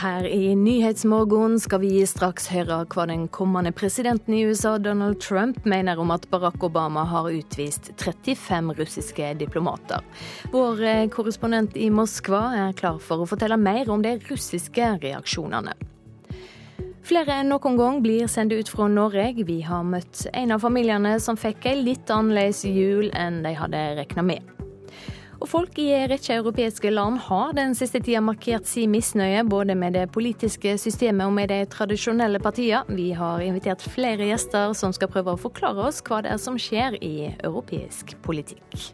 Her i Nyhetsmorgen skal vi straks høre hva den kommende presidenten i USA, Donald Trump, mener om at Barack Obama har utvist 35 russiske diplomater. Vår eh, korrespondent i Moskva er klar for å fortelle mer om de russiske reaksjonene. Flere enn noen gang blir sendt ut fra Norge. Vi har møtt en av familiene som fikk ei litt annerledes jul enn de hadde regna med. Og folk i en rekke europeiske land har den siste tida markert sin misnøye både med det politiske systemet og med de tradisjonelle partiene. Vi har invitert flere gjester som skal prøve å forklare oss hva det er som skjer i europeisk politikk.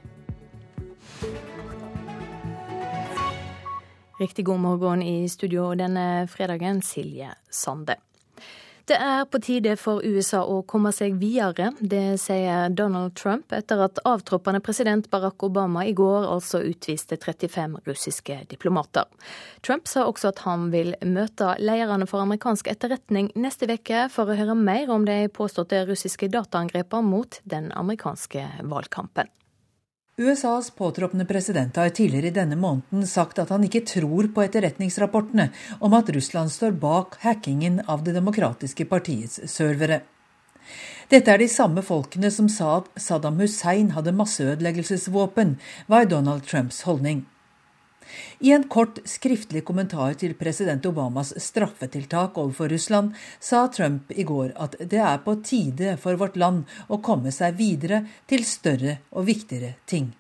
Riktig god morgen i studio denne fredagen, Silje Sande. Det er på tide for USA å komme seg videre. Det sier Donald Trump etter at avtroppende president Barack Obama i går altså utviste 35 russiske diplomater. Trump sa også at han vil møte lederne for amerikansk etterretning neste uke for å høre mer om de påståtte russiske dataangrepene mot den amerikanske valgkampen. USAs påtroppende president har tidligere i denne måneden sagt at han ikke tror på etterretningsrapportene om at Russland står bak hackingen av Det demokratiske partiets servere. Dette er de samme folkene som sa at Saddam Hussein hadde masseødeleggelsesvåpen, var Donald Trumps holdning. I en kort skriftlig kommentar til president Obamas straffetiltak overfor Russland sa Trump i går at det er på tide for vårt land å komme seg videre til større og viktigere ting.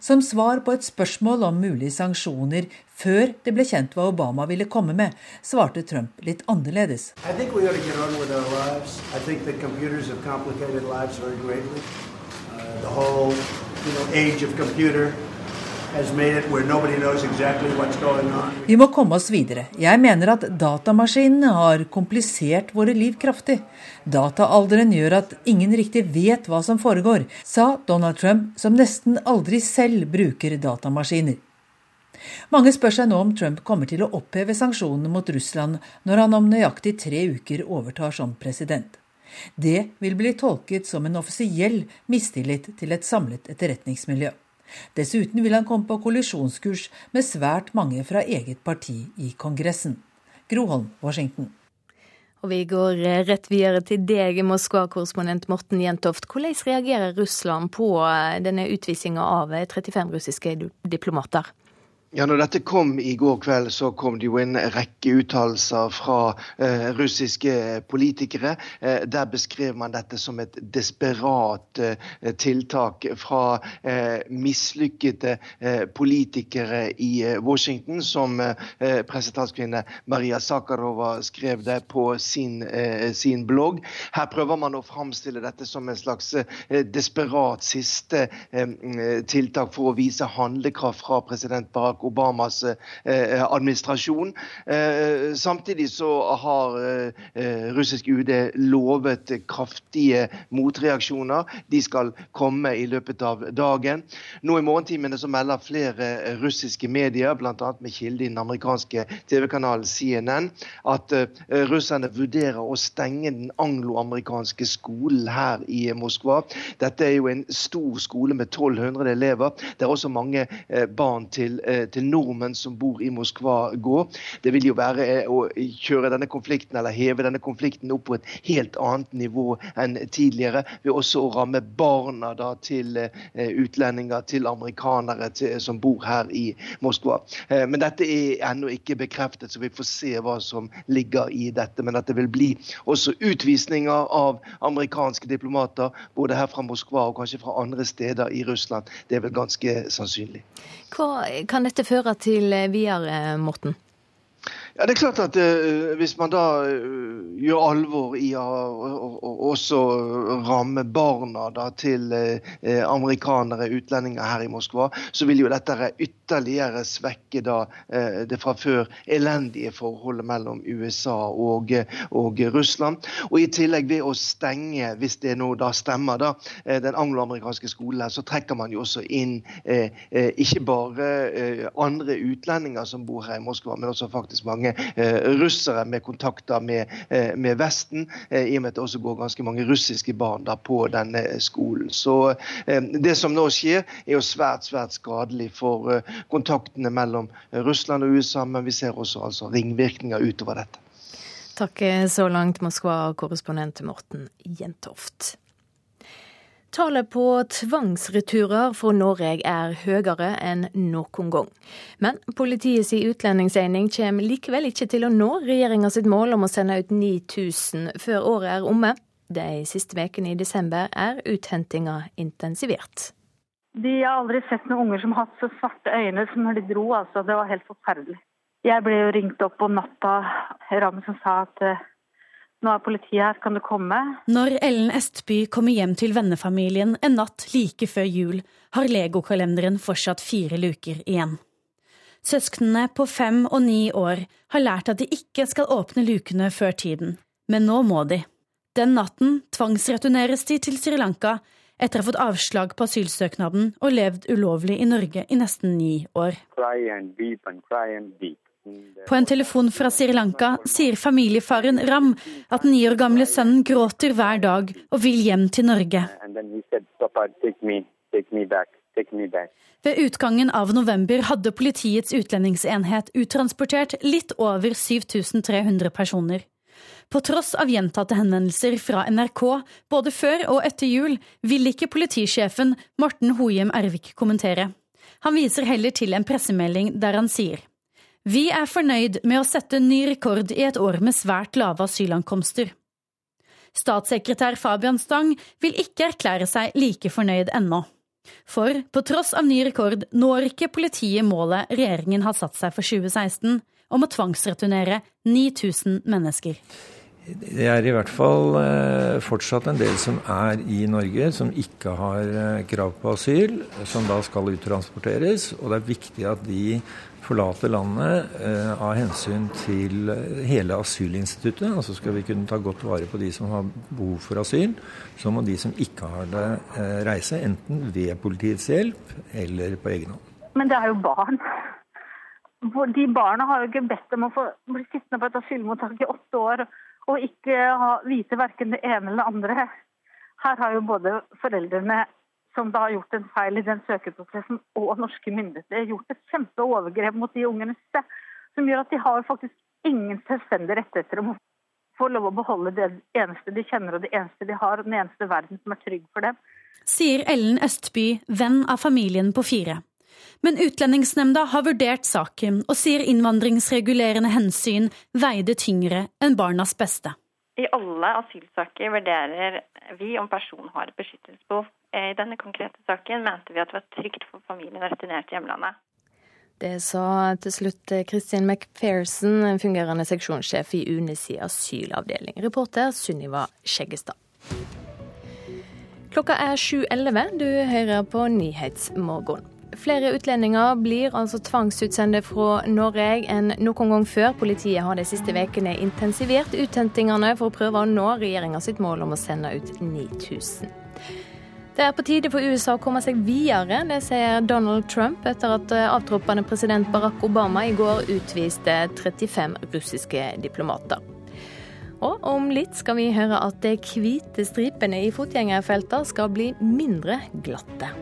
Som svar på et spørsmål om mulige sanksjoner før det ble kjent hva Obama ville komme med, svarte Trump litt annerledes. Uh, the whole you know, age of computer vi må komme oss videre. Jeg mener at datamaskinene har komplisert våre liv kraftig. Dataalderen gjør at ingen riktig vet hva som foregår, sa Donald Trump, som nesten aldri selv bruker datamaskiner. Mange spør seg nå om Trump kommer til å oppheve sanksjonene mot Russland når han om nøyaktig tre uker overtar som president. Det vil bli tolket som en offisiell mistillit til et samlet etterretningsmiljø. Dessuten vil han komme på kollisjonskurs med svært mange fra eget parti i Kongressen. Groholm, Washington. Og Vi går eh, rett videre til deg, Moskva-korrespondent Morten Jentoft. Hvordan reagerer Russland på eh, denne utvisinga av 35 eh, russiske diplomater? Ja, når dette kom i går kveld, så kom det jo en rekke uttalelser fra eh, russiske politikere. Eh, der beskrev man dette som et desperat eh, tiltak fra eh, mislykkede eh, politikere i eh, Washington, som presidentskvinne Maria Sakharova skrev det på sin, sin, blogg. Her prøver man å framstille dette som en slags desperat siste tiltak for å vise handlekraft fra president Barack Barack Obamas eh, administrasjon. Eh, samtidig så har eh, russisk UD lovet kraftige motreaksjoner. De skal komme i løpet av dagen. Nå i morgentimene så melder flere russiske medier, bl.a. med kilde i den amerikanske TV-kanalen CNN, at russerne vurderer å stenge den angloamerikanske skolen her i Moskva. Dette er jo en stor skole med 1200 elever. Det er også mange barn til, til nordmenn som bor i Moskva gå. Det vil jo være eh, å kjøre denne konflikten eller heve denne konflikten opp på et helt annet nivå enn tidligere. Ved også å ramme barna da, til eh, utlendinger, til amerikanere til, som bor her i Moskva. Eh, men dette er ennå ikke bekreftet, så vi får se hva som ligger i dette. Men at det vil bli også utvisninger av amerikanske diplomater, både her fra Moskva og kanskje fra andre steder i Russland, det er vel ganske sannsynlig. Hva kan dette føre til videre, Morten? Ja, det er klart at uh, Hvis man da uh, gjør alvor i å også ramme barna da, til uh, amerikanere, utlendinger her i Moskva, så vil jo dette ytterligere svekke da, det fra før elendige forholdet mellom USA og, og, Russland. Og i tillegg ved å stenge, hvis det nå da stemmer, da, den angloamerikanske skolen så trekker man jo også inn ikke bare andre utlendinger som bor her i Moskva, men også faktisk mange Eh, russere med kontakter med, eh, med Vesten, eh, i og med at det også går ganske mange russiske barn da på denne skolen. Så det som nå skjer, er jo svært svært skadelig for, kontaktene mellom Russland og USA, men vi ser også altså ringvirkninger utover dette. Takk så langt, Moskva-korrespondent Morten Jentoft. Tallet på tvangsreturer fra Norge er høyere enn noen gang. Men politiets utlendingsening kommer likevel ikke til å nå regjeringa sitt mål om å sende ut 9000 før året er omme. De siste ukene i desember er uthentinga intensivert. De har aldri sett noen unger som har hatt så svarte øyne som når de dro. altså. Det var helt forferdelig. Jeg ble jo ringt opp på natta, Ramme som sa at eh, nå er politiet her, kan du komme? Når Ellen Estby kommer hjem til vennefamilien en natt like før jul, har legokalenderen fortsatt fire luker igjen. Søsknene på fem og ni år har lært at de ikke skal åpne lukene før tiden, men nå må de. Den natten tvangsreturneres de til Sri Lanka etter å ha fått avslag på asylsøknaden og levd ulovlig i Norge i nesten ni år. Cry and deep and cry and beep. På en telefon fra Sri Lanka sier familiefaren Ram at den ni år gamle sønnen gråter hver dag og vil hjem til Norge. Ved utgangen av november hadde politiets utlendingsenhet uttransportert litt over 7300 personer. På tross av gjentatte henvendelser fra NRK både før og etter jul, vil ikke politisjefen Morten Hohjem Ervik kommentere. Han viser heller til en pressemelding der han sier vi er fornøyd med å sette ny rekord i et år med svært lave asylankomster. Statssekretær Fabian Stang vil ikke erklære seg like fornøyd ennå. For på tross av ny rekord når ikke politiet målet regjeringen har satt seg for 2016 om å tvangsreturnere 9000 mennesker. Det er i hvert fall eh, fortsatt en del som er i Norge, som ikke har eh, krav på asyl, som da skal uttransporteres. Og det er viktig at de forlate landet eh, av hensyn til hele asylinstituttet. Altså skal vi kunne ta godt vare på de som har behov for asyl, så må de som ikke har det, eh, reise. Enten ved politiets hjelp eller på egen hånd. Men det er jo barn. De barna har jo ikke bedt om å få bli sittende på et asylmottak i åtte år og ikke ha, vite verken det ene eller det andre. Her har jo både foreldrene som da har gjort en feil i den søkeprosessen, og norske myndigheter har gjort et kjempeovergrep mot de ungene, som gjør at de har faktisk ingen selvstendige rettigheter om å få lov å beholde det eneste de kjenner og det eneste de har, og den eneste verden som er trygg for dem. Sier Ellen Østby, venn av familien på fire. Men Utlendingsnemnda har vurdert saken og sier innvandringsregulerende hensyn veide tyngre enn barnas beste. I alle asylsaker vurderer vi om personen har et beskyttelsesbehov. I denne konkrete saken mente vi at det var trygt for familien å returnere til hjemlandet. Det sa til slutt Kristin McPherson, fungerende seksjonssjef i UNES asylavdeling. Reporter Sunniva Skjeggestad. Klokka er 7.11. Du hører på Nyhetsmorgen. Flere utlendinger blir altså tvangsutsendte fra Norge enn noen gang før. Politiet har de siste ukene intensivert uthentingene for å prøve å nå regjeringa mål om å sende ut 9000. Det er på tide for USA å komme seg videre, det sier Donald Trump etter at avtroppende president Barack Obama i går utviste 35 russiske diplomater. Og om litt skal vi høre at de hvite stripene i fotgjengerfeltene skal bli mindre glatte.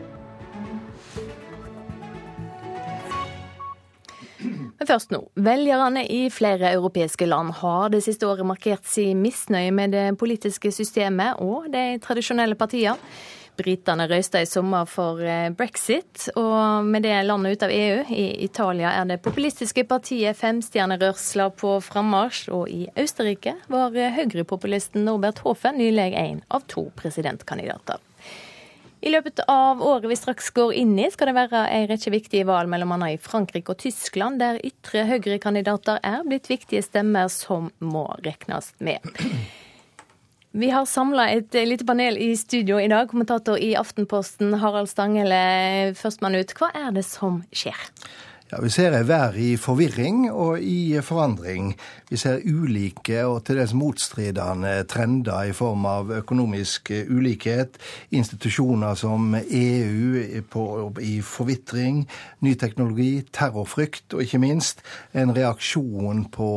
Men først nå. Velgerne i flere europeiske land har det siste året markert sin misnøye med det politiske systemet og de tradisjonelle partiene. Britene røysta i sommer for eh, brexit, og med det landet ut av EU. I Italia er det populistiske partiet Femstjernerørsla på frammarsj, og i Østerrike var høyrepopulisten Norbert Hofen nylig en av to presidentkandidater. I løpet av året vi straks går inn i, skal det være en rekke viktige valg, annet i Frankrike og Tyskland, der ytre høyrekandidater er blitt viktige stemmer som må regnes med. Vi har samla et lite panel i studio i dag. Kommentator i Aftenposten, Harald Stangele, førstmann ut. Hva er det som skjer? Ja, Vi ser ei vær i forvirring og i forandring. Vi ser ulike og til dels motstridende trender i form av økonomisk ulikhet, institusjoner som EU på, i forvitring, ny teknologi, terrorfrykt og ikke minst en reaksjon på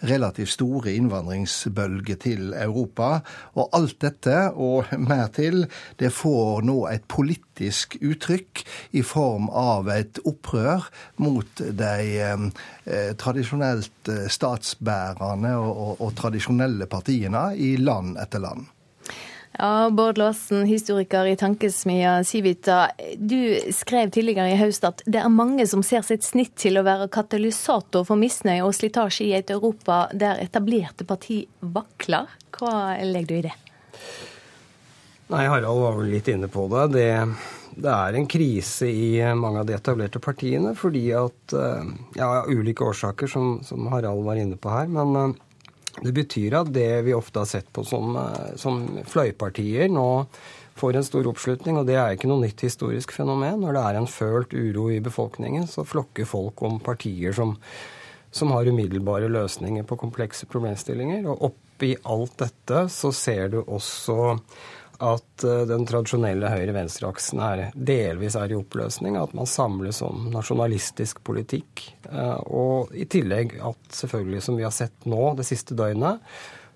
relativt store innvandringsbølger til Europa. Og alt dette, og mer til, det får nå et politisk uttrykk i form av et opprør mot de eh, tradisjonelt eh, statsbærende og, og, og tradisjonelle partiene i land etter land. Ja, Bård Laasen, historiker i tankesmia Civita. Du skrev tidligere i høst at det er mange som ser sitt snitt til å være katalysator for misnøye og slitasje i et Europa der etablerte parti vakler. Hva legger du i det? Nei, Harald var vel litt inne på det. Det det er en krise i mange av de etablerte partiene fordi at eh, Ja, ulike årsaker, som, som, Harald var inne på her. Men eh, det betyr at det vi ofte har sett på som, eh, som fløypartier, nå får en stor oppslutning. Og det er ikke noe nytt historisk fenomen. Når det er en følt uro i befolkningen, så flokker folk om partier som, som har umiddelbare løsninger på komplekse problemstillinger. Og oppi alt dette så ser du også at eh, den tradisjonelle høyre-venstre-aksen delvis er i oppløsning. At man samles om nasjonalistisk politikk. Eh, og i tillegg at selvfølgelig, som vi har sett nå det siste døgnet,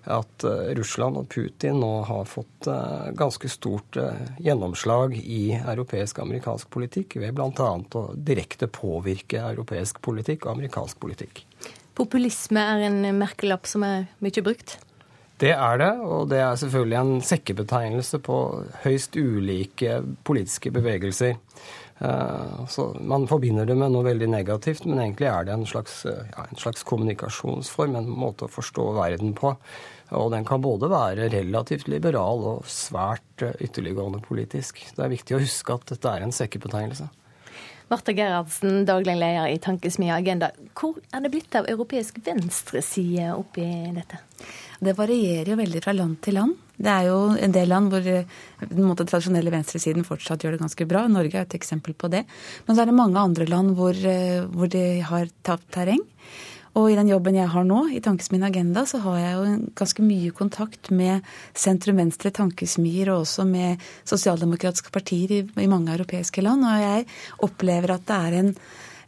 at eh, Russland og Putin nå har fått ganske stort gjennomslag i europeisk amerikansk politikk ved bl.a. å direkte påvirke europeisk politikk og amerikansk politikk. Populisme er en merkelapp som er mye brukt? Det er det, og det er selvfølgelig en sekkebetegnelse på høyst ulike politiske bevegelser. Eh, så Man forbinder det med noe veldig negativt, men egentlig er det en slags, ja, en slags kommunikasjonsform, en måte å forstå verden på. Og den kan både være relativt liberal og svært eh, ytterliggående politisk. Det er viktig å huske at dette er en sekkebetegnelse. Marta Gerhardsen, daglig leder i Tankesmia Agenda. Hvor er det blitt av europeisk venstreside oppi dette? Det varierer jo veldig fra land til land. Det er jo en del land hvor eh, den måte, tradisjonelle venstresiden fortsatt gjør det ganske bra. Norge er et eksempel på det. Men så er det mange andre land hvor, eh, hvor de har tapt terreng. Og i den jobben jeg har nå, i Tankesmien Agenda, så har jeg jo ganske mye kontakt med sentrum-venstre tankesmier og også med sosialdemokratiske partier i, i, mange europeiske land. Og jeg opplever at det er en,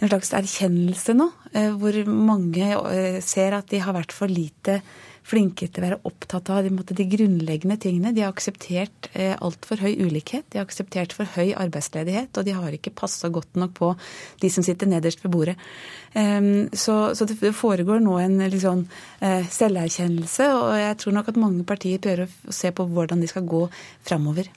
en slags erkjennelse nå, eh, hvor mange eh, ser at de har vært for lite flinke til å være opptatt av de, de grunnleggende tingene. De har akseptert eh, altfor høy ulikhet, de har akseptert for høy arbeidsledighet, og de har ikke passa godt nok på de som sitter nederst ved bordet. Um, så, så, det foregår nå en liksom, eh, selverkjennelse, og jeg tror nok at mange partier prøver å se på hvordan de skal gå framover.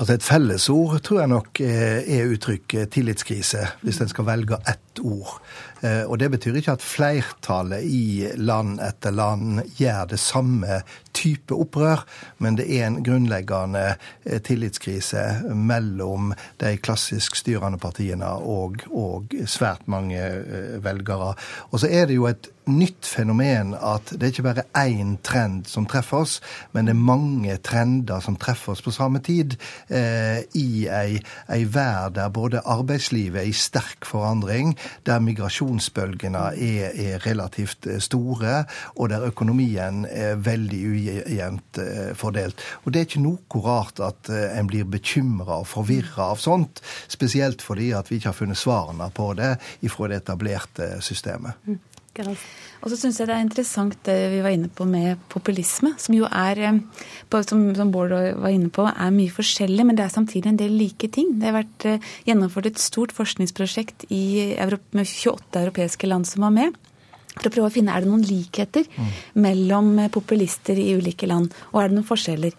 Altså Et fellesord tror jeg nok eh, er uttrykket tillitskrise, hvis en skal velge ett ord. Eh, og det betyr ikke at flertallet i land etter land gjør det samme type opprør, men det er en grunnleggende eh, tillitskrise mellom de klassisk styrende partiene og, og svært mange velgere. Og så er det jo et nytt fenomen at det er ikke bare én trend som treffer oss, men det er mange trender som treffer oss på samme tid. Eh, I ei, ei verd der både arbeidslivet er i sterk forandring, der migrasjonsbølgene er, er relativt eh, store, og der økonomien er veldig ujevnt eh, fordelt. Og det er ikke noe rart at eh, en blir bekymra og forvirra av sånt, spesielt fordi at vi ikke har funnet svarene på det ifra det etablerte systemet. Mm. Og så syns jeg det er interessant det vi var inne på med populisme, som jo er, eh, som, Bård var inne på, er mye forskjellig, men det er samtidig en del like ting. Det har vært eh, gjennomført et stort forskningsprosjekt i, med 28 europeiske land som var med for å prøve å finne er det noen likheter mm. mellom populister i ulike land, og er det noen forskjeller.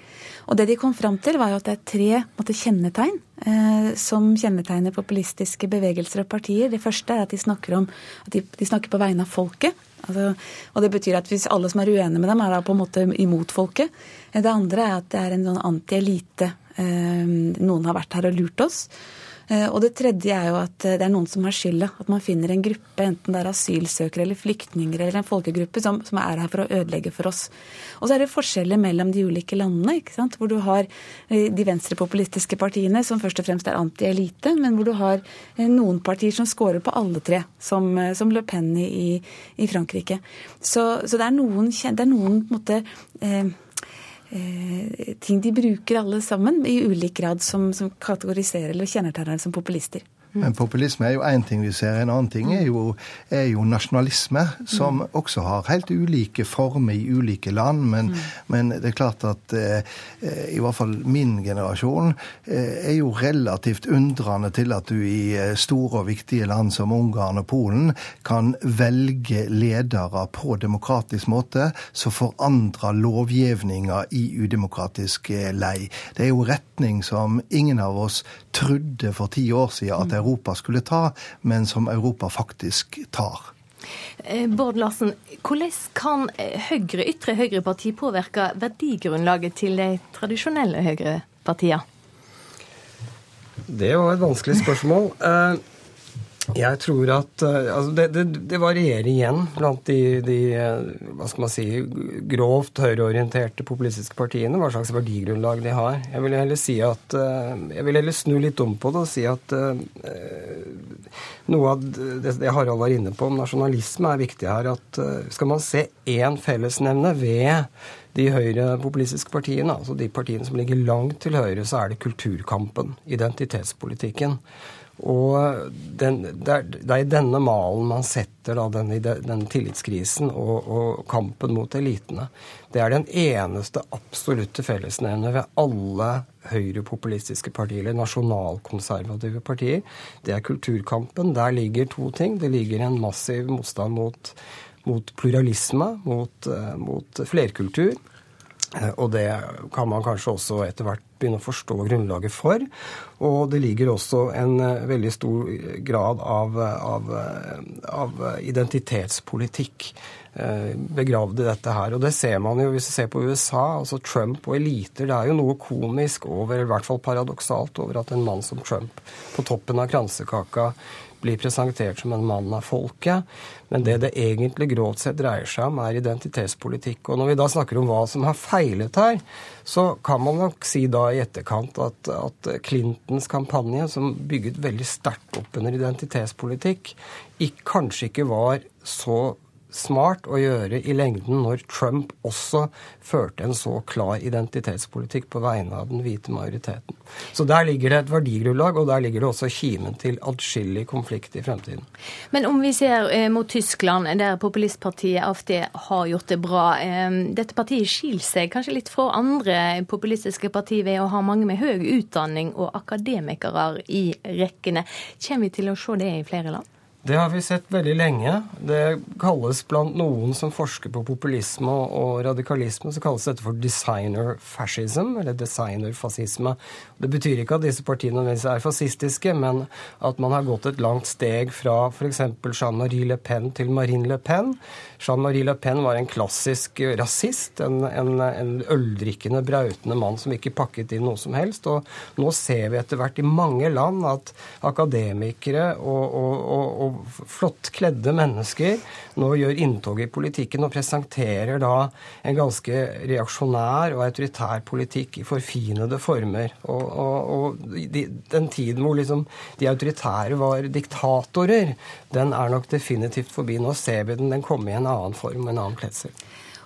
Og det de kom fram til, var jo at det er tre måtte, kjennetegn eh, som kjennetegner populistiske bevegelser og partier. Det første er at de snakker, om, at de, de snakker på vegne av folket. Altså, og det betyr at hvis alle som er uenige med dem, er da på en måte imot folket. Det andre er at det er en sånn anti-elite. Eh, noen har vært her og lurt oss. Eh, og det tredje er jo at det er noen som har skylda. At man finner en gruppe, enten det er asylsøkere eller flyktninger eller en folkegruppe, som, som, er her for å ødelegge for oss. Og så er det forskjeller mellom de ulike landene, ikke sant? hvor du har de venstrepopulistiske partiene som først og fremst er anti-elite, men hvor du har noen partier som scorer på alle tre, som, som Le Pen i, i Frankrike. Så, så, det er noen, det er noen på en måte, eh, eh, ting de bruker alle sammen i ulik grad som, som kategoriserer eller kjennetegner som populister. Men populisme er jo én ting vi ser. En annen ting er jo, er jo nasjonalisme, som mm. også har helt ulike former i ulike land. Men, mm. men det er klart at eh, i hvert fall min generasjon eh, er jo relativt undrende til at du i eh, store og viktige land som Ungarn og Polen kan velge ledere på demokratisk måte som forandrer lovgivninga i udemokratisk eh, lei. Det er jo retning som ingen av oss trodde for ti år siden at Europa skulle ta, men som Europa faktisk tar. Eh, Bård Larsen, hvordan kan Høyre, ytre høyreparti påvirke verdigrunnlaget til de tradisjonelle høyrepartiene? Det var et vanskelig spørsmål. Jeg tror at eh, altså det, det, det, varierer igjen blant de, de, eh, hva skal man si, grovt høyreorienterte populistiske partiene, hva slags verdigrunnlag de har. Jeg vil heller si at, eh, jeg vil heller snu litt om på det og si at noe av det, det Harald var inne på om nasjonalisme, er viktig her. at Skal man se én fellesnevne ved de høyrepopulistiske partiene, altså de partiene som ligger langt til høyre, så er det kulturkampen, identitetspolitikken. Og den, det, er, det, er, i denne malen man setter da, denne, denne tillitskrisen og, og, kampen mot elitene. Det er den eneste absolutte fellesnevner ved alle høyrepopulistiske partier, eller nasjonalkonservative partier. Det er kulturkampen. Der ligger to ting. Det ligger en massiv motstand mot, mot pluralisme, mot, uh, mot flerkultur. Uh, og det kan man kanskje også etter hvert begynne å forstå grunnlaget for. Og det ligger også en uh, veldig stor grad av, av, av identitetspolitikk begravd i dette her. Og det ser man jo hvis vi ser på USA, altså Trump og eliter. Det er jo noe komisk over, i hvert fall paradoksalt over at en mann som Trump på toppen av kransekaka blir presentert som en mann av folket. Men det det egentlig grovt sett dreier seg om, er identitetspolitikk. Og når vi da snakker om hva som har feilet her, så kan man nok si da i etterkant at, at Clintons kampanje, som bygget veldig sterkt opp under identitetspolitikk, ikke, kanskje ikke var så smart å gjøre i lengden når Trump også førte en så klar identitetspolitikk på vegne av den hvite majoriteten. Så der ligger det et verdigrunnlag, og der ligger det også kimen til atskillig konflikt i fremtiden. Men om vi ser eh, mot Tyskland, der populistpartiet AFD har gjort det bra. Eh, dette partiet skiller seg kanskje litt fra andre populistiske partier ved å ha mange med høy utdanning og akademikere i rekkene. Kommer vi til å se det i flere land? Det har vi sett veldig lenge. Det kalles blant noen som forsker på populisme og radikalisme, så kalles dette for designer fascism, eller designer-fascisme. Det betyr ikke at disse partiene er fascistiske, men at man har gått et langt steg fra f.eks. Jean-Marie Le Pen til Marine Le Pen. Jean-Marie Le Pen var en klassisk rasist, en, en, en øldrikkende, brautende mann som ikke pakket inn noe som helst. Og nå ser vi etter hvert i mange land at akademikere og, og, og flott kledde mennesker nå gjør inntog i politikken og presenterer da en ganske reaksjonær og autoritær politikk i forfinede former. Og, og, og de, den tiden hvor liksom de autoritære var diktatorer, den er nok definitivt forbi. Nå ser vi den, den komme i en annen form, en annen kledsel.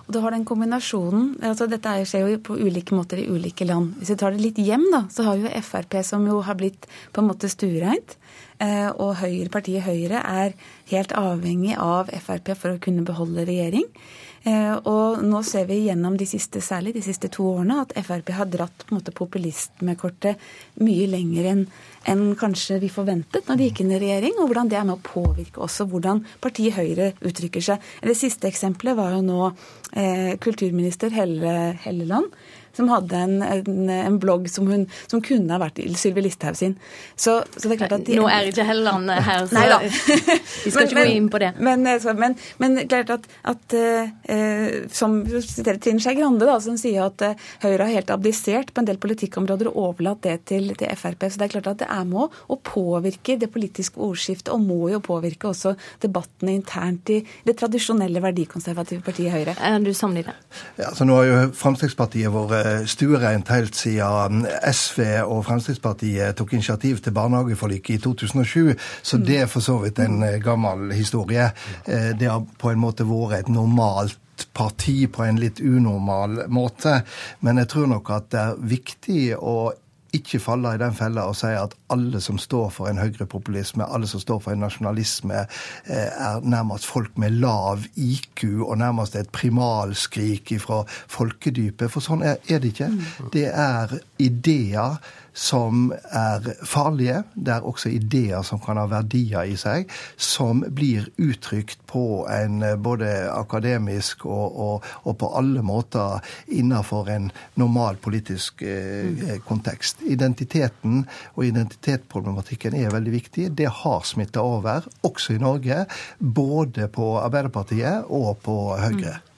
Og du har den kombinasjonen altså Dette skjer jo på ulike måter i ulike land. Hvis vi tar det litt hjem, da, så har jo Frp, som jo har blitt på en måte stuereint, og Høyre, partiet Høyre er helt avhengig av Frp for å kunne beholde regjering. Eh, og nå ser vi gjennom de siste, særlig de siste to årene at Frp har dratt på en måte populistmedkortet mye lenger enn enn kanskje vi forventet når de gikk inn i regjering, og hvordan det er med å påvirke også hvordan partiet Høyre uttrykker seg. Det siste eksempelet var jo nå eh, kulturminister Helle Helleland som hadde en, en, en blogg som, hun, som, kunne ha vært Sylvi Listhaug sin. Så, så, det er klart at de, Nå er ikke Helleland her, så vi skal men, ikke gå inn på det. Men, så, men, men klart at, at uh, som siterer Trine Skei Grande, da, som sier at uh, Høyre har helt abdisert på en del politikkområder og overlatt det til, til Frp. Så det er klart at det er med å påvirke det politiske ordskiftet, og må jo påvirke også debattene internt i det tradisjonelle verdikonservative partiet Høyre. Er du sammenlignet? Ja, så nå har jo Fremskrittspartiet vært stuereint helt siden SV og Fremskrittspartiet tok initiativ til barnehageforliket i 2007, så det er for så vidt en eh, gammel historie. Eh, det har på en måte vært et normalt parti på en litt unormal måte. Men jeg tror nok at det er viktig å ikke falle i den fella og si at alle som står for en høyrepopulisme, alle som står for en nasjonalisme, eh, er nærmest folk med lav IQ og nærmest et primalskrik fra folkedypet. For sånn er det ikke. Mm. Det er ideer som er farlige. Det er også ideer som kan ha verdier i seg, som blir uttrykt på en eh, både akademisk og, og, og på alle måter innenfor en normal politisk eh, mm. kontekst. Identiteten og identitetsproblematikken er veldig viktig. Det har smitta over, også i Norge, både på Arbeiderpartiet og på Høyre. Mm.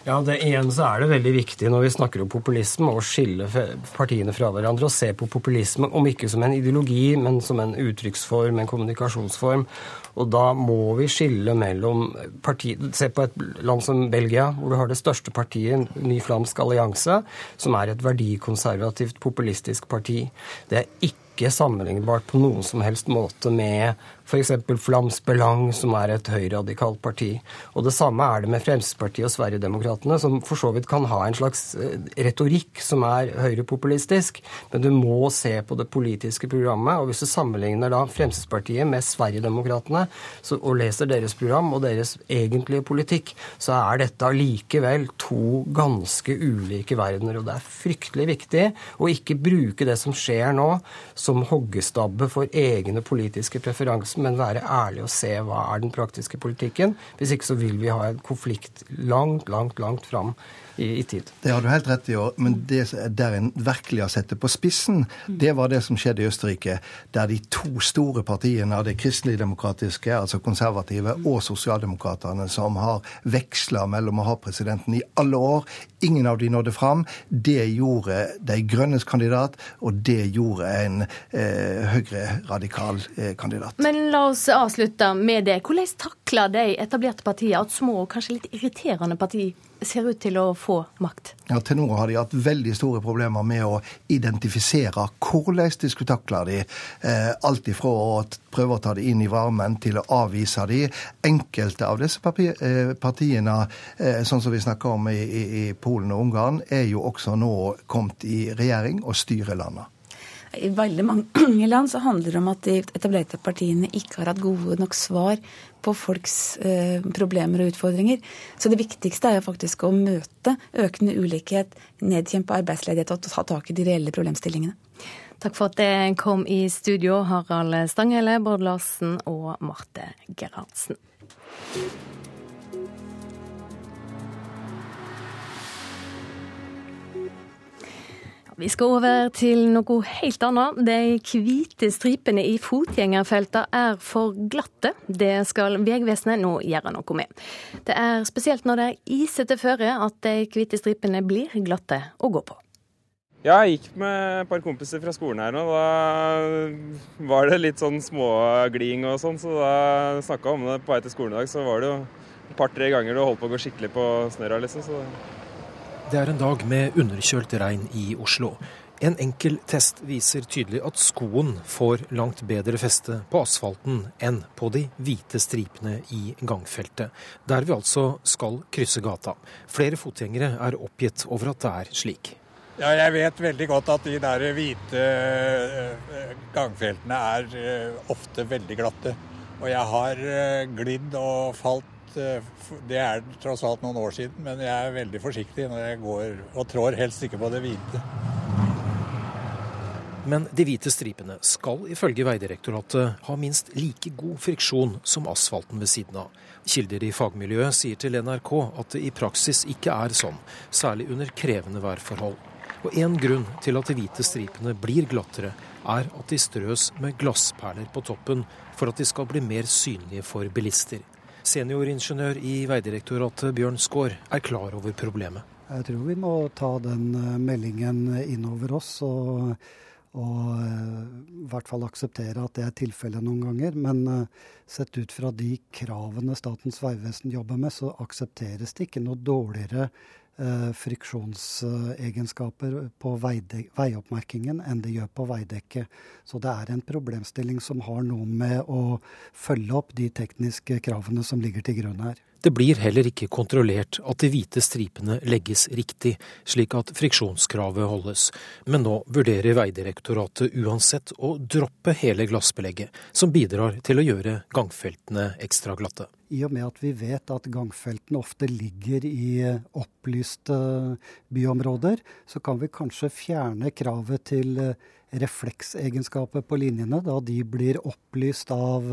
Ja, det igjen så er det veldig viktig når vi snakker om populisme, å skille partiene fra hverandre og se på populisme om ikke som en ideologi, men som en uttrykksform, en kommunikasjonsform. Og da må vi skille mellom parti... Se på et land som Belgia, hvor du har det største partiet, Ny flamsk allianse, som er et verdikonservativt, populistisk parti. Det er ikke sammenlignbart på noen som helst måte med F.eks. Flams Belang, som er et høyradikalt parti. Og det samme er det med Fremskrittspartiet og Sverigedemokraterna, som for så vidt kan ha en slags eh, retorikk som er høyrepopulistisk, men du må se på det politiske programmet. Og hvis du sammenligner da Fremskrittspartiet med Sverigedemokraterna og leser deres program og deres egentlige politikk, så er dette allikevel to ganske ulike verdener. Og det er fryktelig viktig å ikke bruke det som skjer nå, som hoggestabbe for egne politiske preferanser men være ærlig og se hva er den praktiske politikken. Hvis ikke så vil vi ha en konflikt langt, langt, langt fram i, i, tid. Det har du helt rett i, men det der en virkelig har sett det på spissen, det var det som skjedde i Østerrike, der de to store partiene av det kristelig-demokratiske, altså konservative, og sosialdemokratene, som har veksla mellom å ha presidenten i alle år, ingen av de nådde fram. Det gjorde De Grønnes kandidat, og det gjorde en eh, høyreradikal eh, kandidat. Men la oss avslutte med det. Hvordan takler de etablerte partiene at små og kanskje litt irriterende partier ser ut til å få makt? Ja, Til nå har de hatt veldig store problemer med å identifisere hvordan de skulle takle de. Eh, alt ifra å prøve å ta de inn i varmen til å avvise de. Enkelte av disse eh, partiene, eh, sånn som vi snakker om i, i, i Polen og Ungarn, er jo også nå kommet i regjering og styrer landet. I veldig mange land så handler det om at de etablerte partiene ikke har hatt gode nok svar på folks eh, problemer og utfordringer. Så det viktigste er jo faktisk å møte økende ulikhet, nedkjempe arbeidsledighet og ta tak i de reelle problemstillingene. Takk for at det kom i studio, Harald Stanghelle, Bård Larsen og Marte Gerhardsen. Vi skal over til noe helt annet. De hvite stripene i fotgjengerfeltene er for glatte. Det skal Vegvesenet nå gjøre noe med. Det er spesielt når det er isete føre at de hvite stripene blir glatte å gå på. Ja, jeg gikk med et par kompiser fra skolen her, nå. da var det litt sånn smågliding og sånn, så da snakka om det på vei til skolen i dag. Så var det jo et par-tre ganger du holdt på å gå skikkelig på snørra, liksom. så... Det er en dag med underkjølt regn i Oslo. En enkel test viser tydelig at skoen får langt bedre feste på asfalten enn på de hvite stripene i gangfeltet, der vi altså skal krysse gata. Flere fotgjengere er oppgitt over at det er slik. Ja, jeg vet veldig godt at de der hvite eh, gangfeltene er eh, ofte veldig glatte. Og jeg har eh, glidd og falt Eh, det er tross alt noen år siden, men jeg er veldig forsiktig når jeg går, og trår helst ikke på det hvite. Men de hvite stripene skal ifølge Vegdirektoratet ha minst like god friksjon som asfalten ved siden av. Kilder i fagmiljøet sier til NRK at det i praksis ikke er sånn, særlig under krevende værforhold. Og én grunn til at de hvite stripene blir glattere, er at de strøs med glassperler på toppen for at de skal bli mer synlige for bilister. Senioringeniør i Vegdirektoratet Bjørn Skaar er klar over problemet. Jeg tror vi må ta den eh, meldingen inn over oss og, og eh, i hvert fall akseptere at det er tilfellet noen ganger. Men eh, sett ut fra de kravene Statens vegvesen jobber med, så aksepteres det ikke noe dårligere friksjonsegenskaper på veioppmerkingen enn det gjør på veidekket. Så det er en problemstilling som har noe med å følge opp de tekniske kravene som ligger til grunn her. Det blir heller ikke kontrollert at de hvite stripene legges riktig, slik at friksjonskravet holdes. Men nå vurderer Vegdirektoratet uansett å droppe hele glassbelegget, som bidrar til å gjøre gangfeltene ekstra glatte. I og med at vi vet at gangfeltene ofte ligger i opplyste byområder, så kan vi kanskje fjerne kravet til refleksegenskaper på linjene, da de blir opplyst av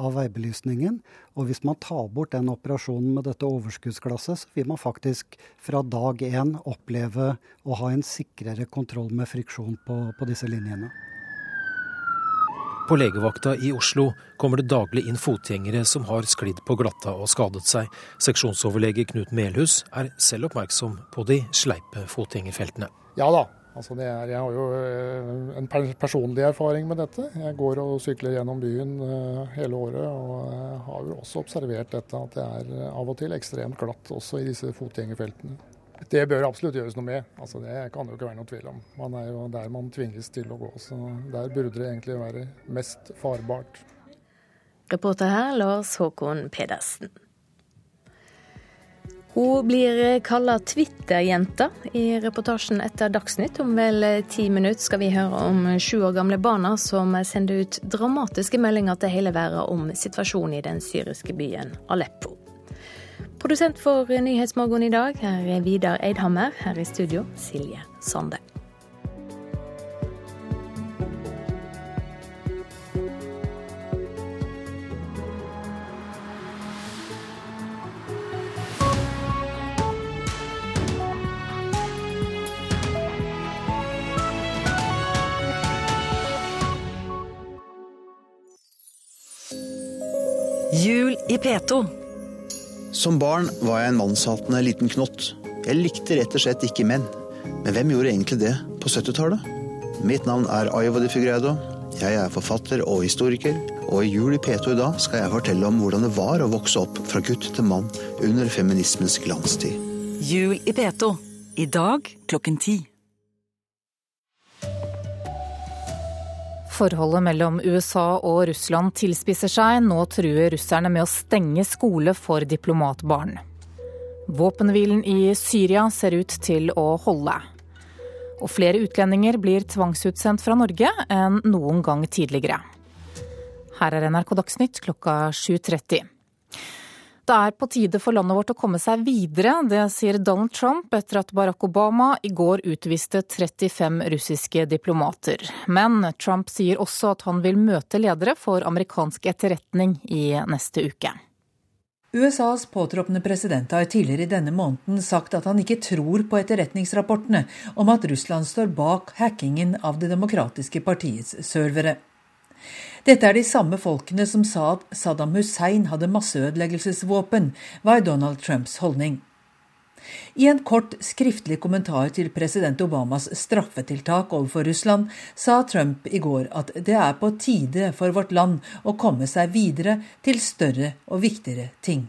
av veibelysningen. Og hvis man tar bort den operasjonen med dette overskuddsglasset, så vil man faktisk fra dag én oppleve å ha en sikrere kontroll med friksjon på, på disse linjene. På legevakta i Oslo kommer det daglig inn fotgjengere som har sklidd på glatta og skadet seg. Seksjonsoverlege Knut Melhus er selv oppmerksom på de sleipe fotgjengerfeltene. Ja da, Altså er, jeg har jo eh, en personlig erfaring med dette. Jeg går og sykler gjennom byen eh, hele året og har jo også observert dette at det er av og til ekstremt glatt også i disse fotgjengerfeltene. Det bør absolutt gjøres noe med. Altså det kan det jo ikke være noe tvil om. Man er jo der man tvinges til å gå, så der burde det egentlig være mest farbart. Reporter her Lars Håkon Pedersen. Hun blir kalla Twitter-jenta. I reportasjen etter Dagsnytt om vel ti minutter skal vi høre om sju år gamle barna som sender ut dramatiske meldinger til hele verden om situasjonen i den syriske byen Aleppo. Produsent for Nyhetsmorgen i dag er Vidar Eidhammer. Her i studio Silje Sande. Jul i P2. Som barn var jeg en mannshatende liten knott. Jeg likte rett og slett ikke menn. Men hvem gjorde egentlig det på 70-tallet? Mitt navn er Aivo de Fugredo. Jeg er forfatter og historiker, og i Jul i P2 i dag skal jeg fortelle om hvordan det var å vokse opp fra gutt til mann under feminismens glanstid. Jul i P2. I dag klokken ti. Forholdet mellom USA og Russland tilspisser seg. Nå truer russerne med å stenge skole for diplomatbarn. Våpenhvilen i Syria ser ut til å holde. Og flere utlendinger blir tvangsutsendt fra Norge enn noen gang tidligere. Her er NRK Dagsnytt klokka 7.30. Det er på tide for landet vårt å komme seg videre. Det sier Donald Trump etter at Barack Obama i går utviste 35 russiske diplomater. Men Trump sier også at han vil møte ledere for amerikansk etterretning i neste uke. USAs påtroppende president har tidligere i denne måneden sagt at han ikke tror på etterretningsrapportene om at Russland står bak hackingen av Det demokratiske partiets servere. Dette er de samme folkene som sa at Saddam Hussein hadde masseødeleggelsesvåpen, var Donald Trumps holdning. I en kort skriftlig kommentar til president Obamas straffetiltak overfor Russland sa Trump i går at det er på tide for vårt land å komme seg videre til større og viktigere ting.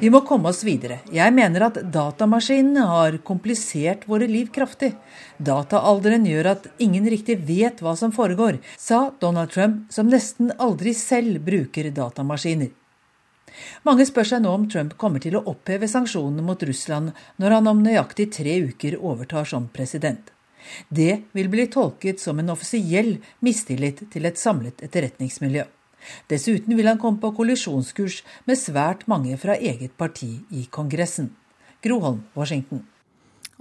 Vi må komme oss videre. Jeg mener at datamaskinene har komplisert våre liv kraftig. Dataalderen gjør at ingen riktig vet hva som foregår, sa Donald Trump, som nesten aldri selv bruker datamaskiner. Mange spør seg nå om Trump kommer til å oppheve sanksjonene mot Russland når han om nøyaktig tre uker overtar som president. Det vil bli tolket som en offisiell mistillit til et samlet etterretningsmiljø. Dessuten vil han komme på kollisjonskurs med svært mange fra eget parti i Kongressen. Groholm, Washington.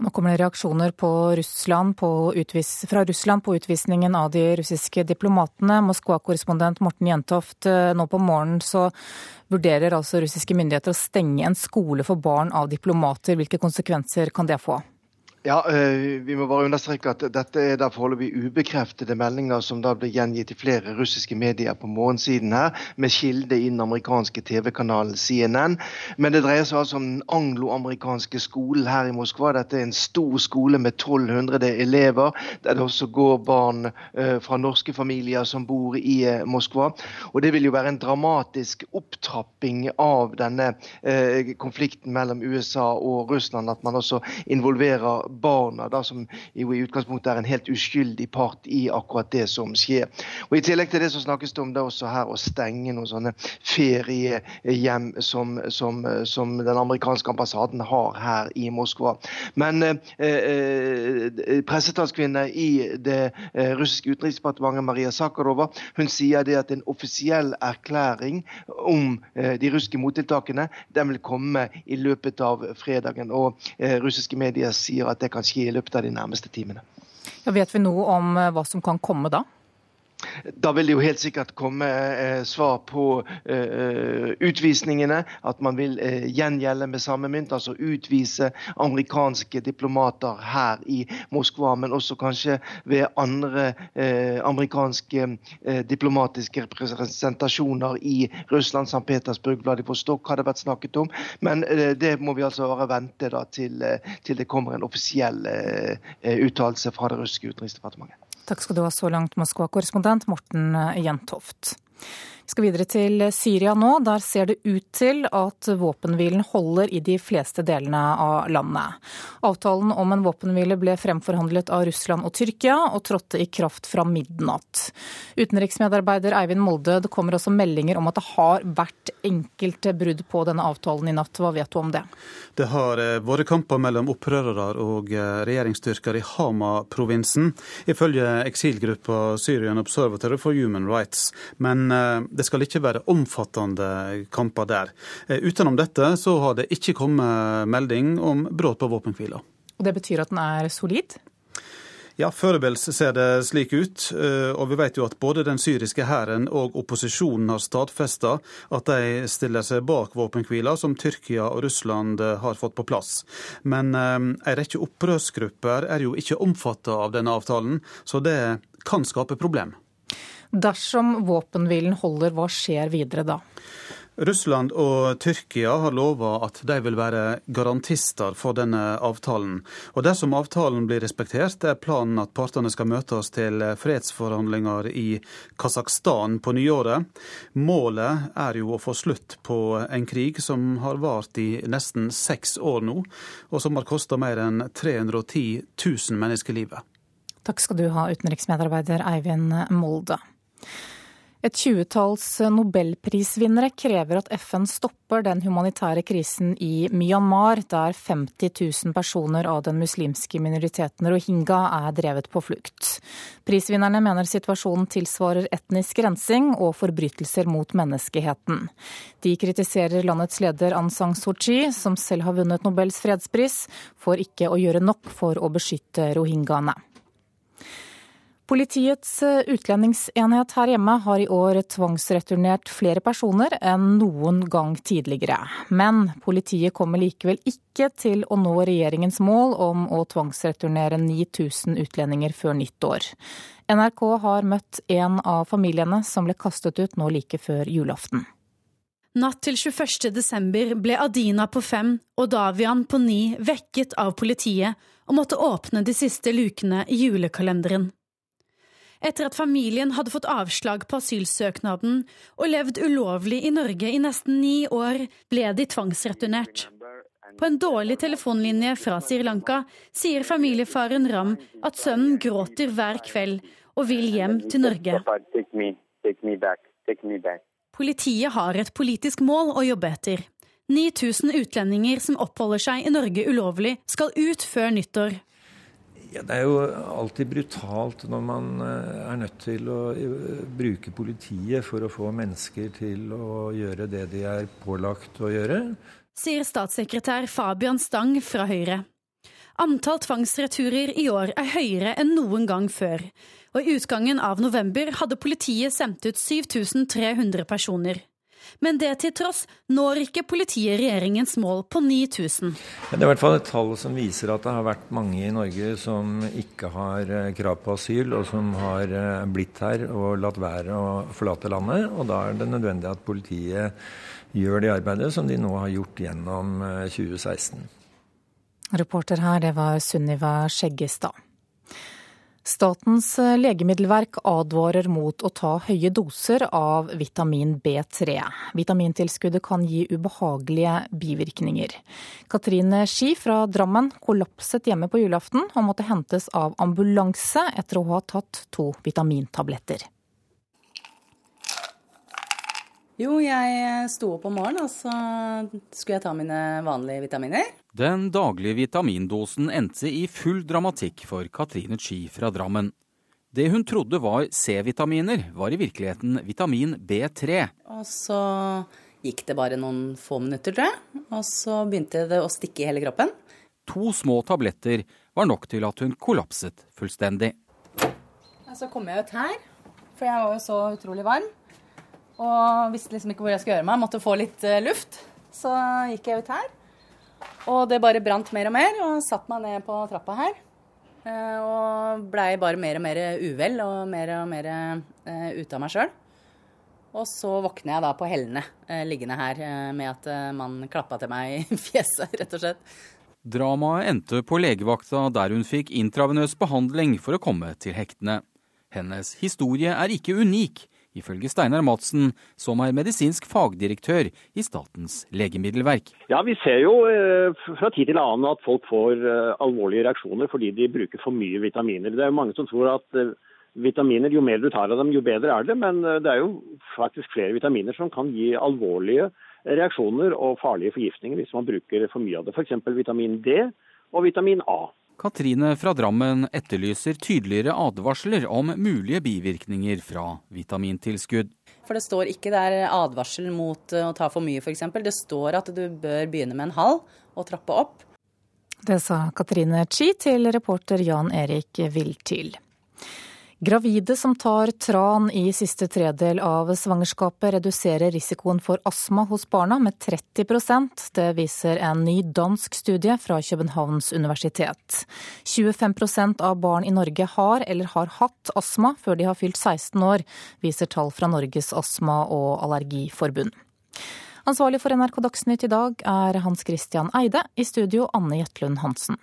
Nå kommer det reaksjoner Russland, utvis, fra Russland på utvisningen av de russiske diplomatene. Moskva-korrespondent Morten Jentoft, eh, nå på morgenen så vurderer altså russiske myndigheter å stenge en skole for barn av diplomater. Hvilke konsekvenser kan det få? Ja, eh, Vi må bare understreke at dette er da foreløpig ubekreftede meldinger som da ble gjengitt i flere russiske medier på morgensiden her, med kilde i den amerikanske TV-kanalen CNN. Men det dreier seg altså om den angloamerikanske skolen her i Moskva. Dette er en stor skole med 1200 elever, der det også går barn eh, fra norske familier som bor i eh, Moskva. Og Det vil jo være en dramatisk opptrapping av denne konflikten mellom USA og Russland, at man også involverer barna, da, som i utgangspunktet er en helt uskyldig part i akkurat det som skjer. Og I tillegg til det så snakkes det om det også her å stenge noen sånne feriehjem som, som, som den amerikanske ambassaden har her i Moskva. Men eh, eh pressetalskvinne i det eh, russiske utenriksdepartementet, Maria Sakharova, hun sier det at en offisiell erklæring om eh, de russiske mottiltakene den vil komme i løpet av fredagen. Og eh, russiske medier sier at det kan skje i løpet av de nærmeste timene. Ja, vet vi noe om eh, hva som kan komme da? Da vil det jo helt sikkert komme eh, svar på eh, utvisningene. At man vil eh, gjengjelde med samme mynt, altså utvise amerikanske diplomater her i Moskva. Men også kanskje ved andre eh, amerikanske eh, diplomatiske representasjoner i Russland, St. Petersburg, Vladivostok har det vært snakket om. Men eh, det må vi altså bare vente da, til, til, det kommer en offisiell uttalelse fra det russiske utenriksdepartementet. Takk skal du ha så langt, Moskva-korrespondent Morten Jentoft. Skal videre til Syria nå. Der ser det ut til at våpenhvilen holder i de fleste delene av landet. Avtalen om en våpenhvile ble fremforhandlet av Russland og Tyrkia, og trådte i kraft fra midnatt. Utenriksmedarbeider Eivind Molde, det kommer også meldinger om at det har vært enkelte brudd på denne avtalen i natt. Hva vet du om det? Det har eh, vært kamper mellom opprørere og eh, regjeringsstyrker i Hama-provinsen, ifølge eksilgruppa Syrian Observatory for Human Rights. Men eh, det skal ikke være omfattende kamper der. Utenom dette så har det ikke kommet melding om brudd på våpenhvila. Og Det betyr at den er solid? Ja, Foreløpig ser det slik ut. Eh, og vi vet jo at både den syriske hæren og opposisjonen har stadfesta at de stiller seg bak våpenhvila som Tyrkia og Russland eh, har fått på plass. Men eh, en rekke opprørsgrupper er jo ikke omfatta av denne avtalen, så det kan skape problem. Dersom våpenhvilen holder, hva skjer videre da? Russland og Tyrkia har lova at de vil være garantister for denne avtalen. Og Dersom avtalen blir respektert, er planen at partene skal møtes til fredsforhandlinger i Kasakhstan på nyåret. Målet er jo å få slutt på en krig som har vart i nesten seks år nå, og som har kosta mer enn 310 000 mennesker livet. Takk skal du ha, utenriksmedarbeider Eivind Molde. Et tjuetalls nobelprisvinnere krever at FN stopper den humanitære krisen i Myanmar, der 50 000 personer av den muslimske minoriteten rohingya er drevet på flukt. Prisvinnerne mener situasjonen tilsvarer etnisk rensing og forbrytelser mot menneskeheten. De kritiserer landets leder Aung San Suu Kyi, som selv har vunnet Nobels fredspris, for ikke å gjøre nok for å beskytte rohingyaene. Politiets eh, utlendingsenhet her hjemme har i år tvangsreturnert flere personer enn noen gang tidligere. Men politiet kommer likevel ikke til å nå regjeringens mål om å tvangsreturnere 9000 utlendinger før nyttår. NRK har møtt en av familiene som ble kastet ut nå like før julaften. Natt til 21. desember ble Adina på fem og Davian på ni vekket av politiet og måtte åpne de siste lukene i julekalenderen. Etter at familien hadde fått avslag på asylsøknaden og levd ulovlig i Norge i nesten ni år, ble de tvangsreturnert. På en dårlig telefonlinje fra Sri Lanka sier familiefaren Ram at sønnen gråter hver kveld og vil hjem til Norge. Politiet har et politisk mål å jobbe etter. 9000 utlendinger som oppholder seg i Norge ulovlig, skal ut før nyttår. Ja, det er jo alltid brutalt når man eh, er nødt til å eh, bruke politiet for å få mennesker til å gjøre det de er pålagt å gjøre. Sier statssekretær Fabian Stang fra Høyre. Antall tvangsreturer i år er høyere enn noen gang før. Og i utgangen av november hadde politiet sendt ut 7300 personer. Men det til tross når ikke politiet regjeringens mål på 9000. Det er i hvert fall et tall som viser at det har vært mange i Norge som ikke har eh, krav på asyl, og som har eh, blitt her og latt være å forlate landet. Og da er det nødvendig at politiet gjør det arbeidet som de nå har gjort gjennom 2016. Eh, Reporter her, det var Sunniva Skjeggestad. Statens legemiddelverk advarer mot å ta høye doser av vitamin B3. Vitamintilskuddet kan gi ubehagelige bivirkninger. Katrine Ski fra Drammen kollapset hjemme på julaften og måtte hentes av ambulanse etter å ha tatt to vitamintabletter. Jo, jeg sto opp om morgenen, og så skulle jeg ta mine vanlige vitaminer. Den daglige vitamindosen endte i full dramatikk for Katrine Chi fra Drammen. Det hun trodde var C-vitaminer, var i virkeligheten vitamin B3. Og så gikk det bare noen få minutter, tror jeg. Og så begynte det å stikke i hele kroppen. To små tabletter var nok til at hun kollapset fullstendig. Så kom jeg ut her, for jeg var jo så utrolig varm. Og visste liksom ikke hvor jeg skulle gjøre meg. Måtte få litt uh, luft. Så gikk jeg ut her. Og det bare brant mer og mer, og satt meg ned på trappa her. Uh, og blei bare mer og mer uvel og mer og mer uh, ute av meg sjøl. Og så våkner jeg da på hellene, liggende her med at man klappa til meg i fjeset, rett og slett. Dramaet endte på legevakta, der hun fikk intravenøs behandling for å komme til hektene. Hennes historie er ikke unik ifølge Steinar Madsen, som er medisinsk fagdirektør i Statens legemiddelverk. Ja, Vi ser jo eh, fra tid til annen at folk får eh, alvorlige reaksjoner fordi de bruker for mye vitaminer. Det er jo mange som tror at eh, vitaminer, jo mer du tar av dem, jo bedre er det. Men det er jo faktisk flere vitaminer som kan gi alvorlige reaksjoner og farlige forgiftninger hvis man bruker for mye av det. F.eks. vitamin D og vitamin A. Katrine fra Drammen etterlyser tydeligere advarsler om mulige bivirkninger fra vitamintilskudd. For det står ikke der advarsel mot å ta for mye, f.eks. Det står at du bør begynne med en halv og trappe opp. Det sa Katrine Chi til reporter Jan Erik Viltil. Gravide som tar tran i siste tredel av svangerskapet, reduserer risikoen for astma hos barna med 30% Det viser en ny dansk studie fra Københavns universitet. 25% av barn i Norge har eller har hatt astma før de har fylt 16 år, viser tall fra Norges astma- og allergiforbund. Ansvarlig for NRK Dagsnytt i dag er Hans Christian Eide, i studio Anne Jetlund Hansen.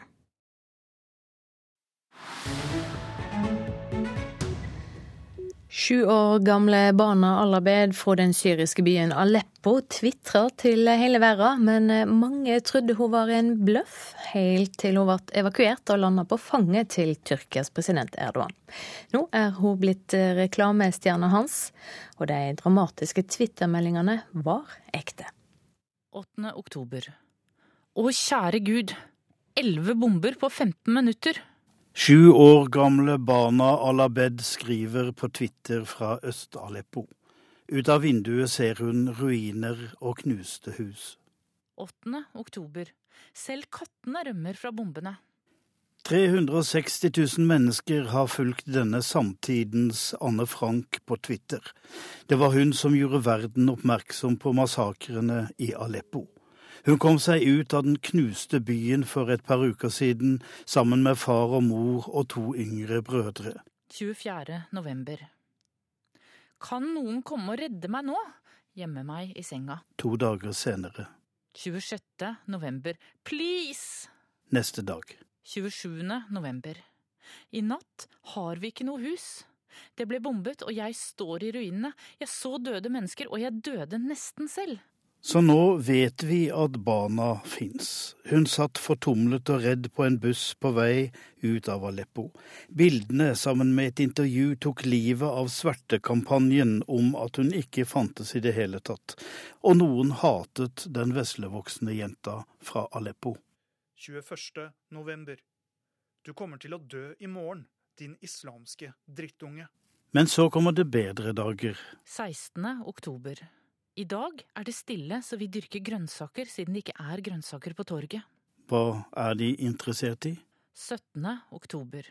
Sju år gamle barna Alabed fra den syriske byen Aleppo tvitrer til hele verden, men mange trodde hun var en bløff, helt til hun ble evakuert og landa på fanget til Tyrkias president Erdogan. Nå er hun blitt reklamestjerna hans, og de dramatiske Twitter-meldingene var ekte. 8. oktober. Å kjære gud, elleve bomber på 15 minutter. Sju år gamle Bana Alabed skriver på Twitter fra Øst-Aleppo. Ut av vinduet ser hun ruiner og knuste hus. 8. oktober. Selv kattene rømmer fra bombene. 360 000 mennesker har fulgt denne samtidens Anne Frank på Twitter. Det var hun som gjorde verden oppmerksom på massakrene i Aleppo. Hun kom seg ut av den knuste byen for et par uker siden sammen med far og mor og to yngre brødre. 24. november. Kan noen komme og redde meg nå? Gjemme meg i senga. To dager senere. 26. november. Please! Neste dag. 27. november. I natt har vi ikke noe hus. Det ble bombet, og jeg står i ruinene. Jeg så døde mennesker, og jeg døde nesten selv. Så nå vet vi at Bana fins. Hun satt fortumlet og redd på en buss på vei ut av Aleppo. Bildene sammen med et intervju tok livet av svertekampanjen om at hun ikke fantes i det hele tatt, og noen hatet den veslevoksne jenta fra Aleppo. 21. november. Du kommer til å dø i morgen, din islamske drittunge. Men så kommer det bedre dager. 16. oktober. I dag er det stille så vi dyrker grønnsaker siden det ikke er grønnsaker på torget. Hva er de interessert i? 17. oktober.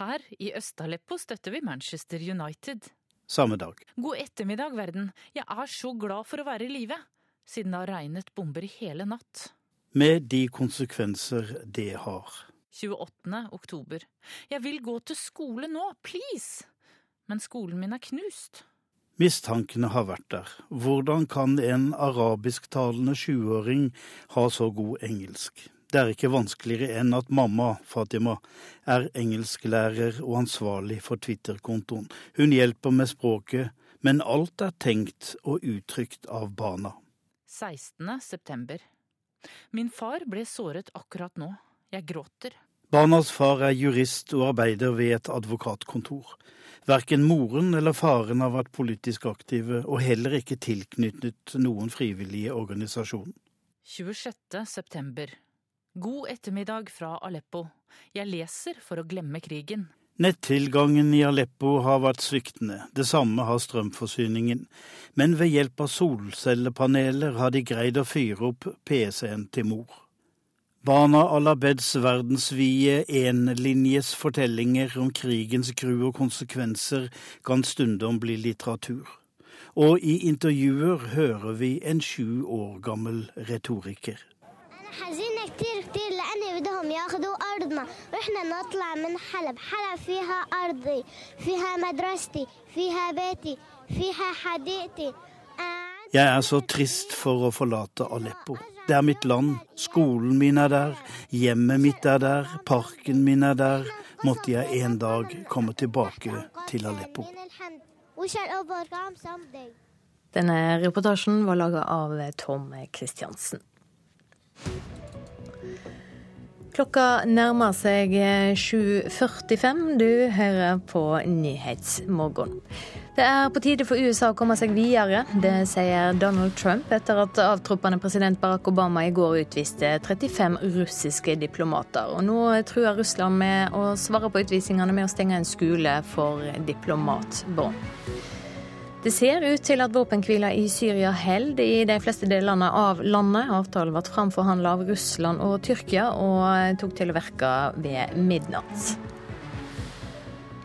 Her i Øst-Aleppo støtter vi Manchester United. Samme dag. God ettermiddag, verden. Jeg er så glad for å være i live, siden det har regnet bomber i hele natt. Med de konsekvenser det har. 28. oktober. Jeg vil gå til skole nå, please! Men skolen min er knust. Mistankene har vært der. Hvordan kan en arabisktalende sjuåring ha så god engelsk? Det er ikke vanskeligere enn at mamma, Fatima, er engelsklærer og ansvarlig for Twitter-kontoen. Hun hjelper med språket, men alt er tenkt og uttrykt av barna. 16. september. Min far ble såret akkurat nå. Jeg gråter. Barnas far er jurist og arbeider ved et advokatkontor. Verken moren eller faren har vært politisk aktive, og heller ikke tilknyttet noen frivillige organisasjon. 26. september. God ettermiddag fra Aleppo. Jeg leser for å glemme krigen. Nettilgangen i Aleppo har vært sviktende, det samme har strømforsyningen. Men ved hjelp av solcellepaneler har de greid å fyre opp PC-en til mor. Bana al-Abeds verdensvide enlinjes fortellinger om krigens gru og konsekvenser kan stundom bli litteratur. Og i intervjuer hører vi en sju år gammel retoriker. Jeg er så trist for å forlate Aleppo. Det er mitt land. Skolen min er der. Hjemmet mitt er der. Parken min er der. Måtte jeg en dag komme tilbake til Aleppo. Denne reportasjen var laga av Tom Kristiansen. Klokka nærmer seg 7.45. Du hører på Nyhetsmorgen. Det er på tide for USA å komme seg videre. Det sier Donald Trump etter at avtroppende president Barack Obama i går utviste 35 russiske diplomater. Og nå truer Russland med å svare på utvisningene med å stenge en skole for diplomatbarn. Det ser ut til at våpenhvilen i Syria holder i de fleste delene av landet. Avtalen ble framforhandla av Russland og Tyrkia og tok til å virke ved midnatt.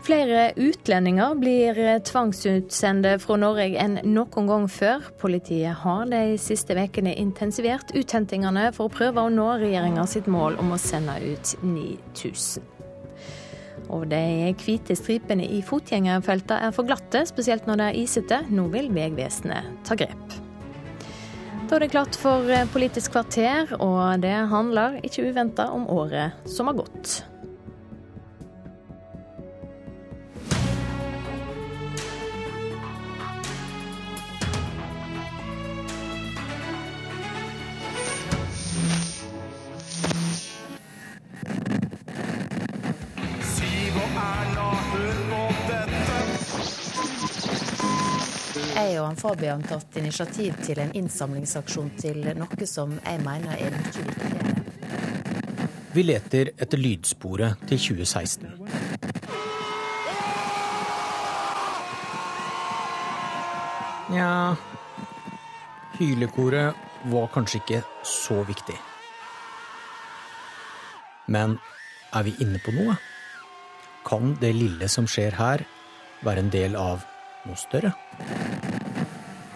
Flere utlendinger blir tvangsutsendte fra Norge enn noen gang før. Politiet har de siste ukene intensivert uthentingene for å prøve å nå regjeringa sitt mål om å sende ut 9000. Og de hvite stripene i fotgjengerfeltene er for glatte, spesielt når det er isete. Nå vil Vegvesenet ta grep. Da er det klart for Politisk kvarter, og det handler ikke uventa om året som har gått. Jeg og han Fabian tatt initiativ til en innsamlingsaksjon til noe som jeg mener er mye viktigere. Vi leter etter lydsporet til 2016. Nja Hylekoret var kanskje ikke så viktig. Men er vi inne på noe? Kan det lille som skjer her, være en del av noe større?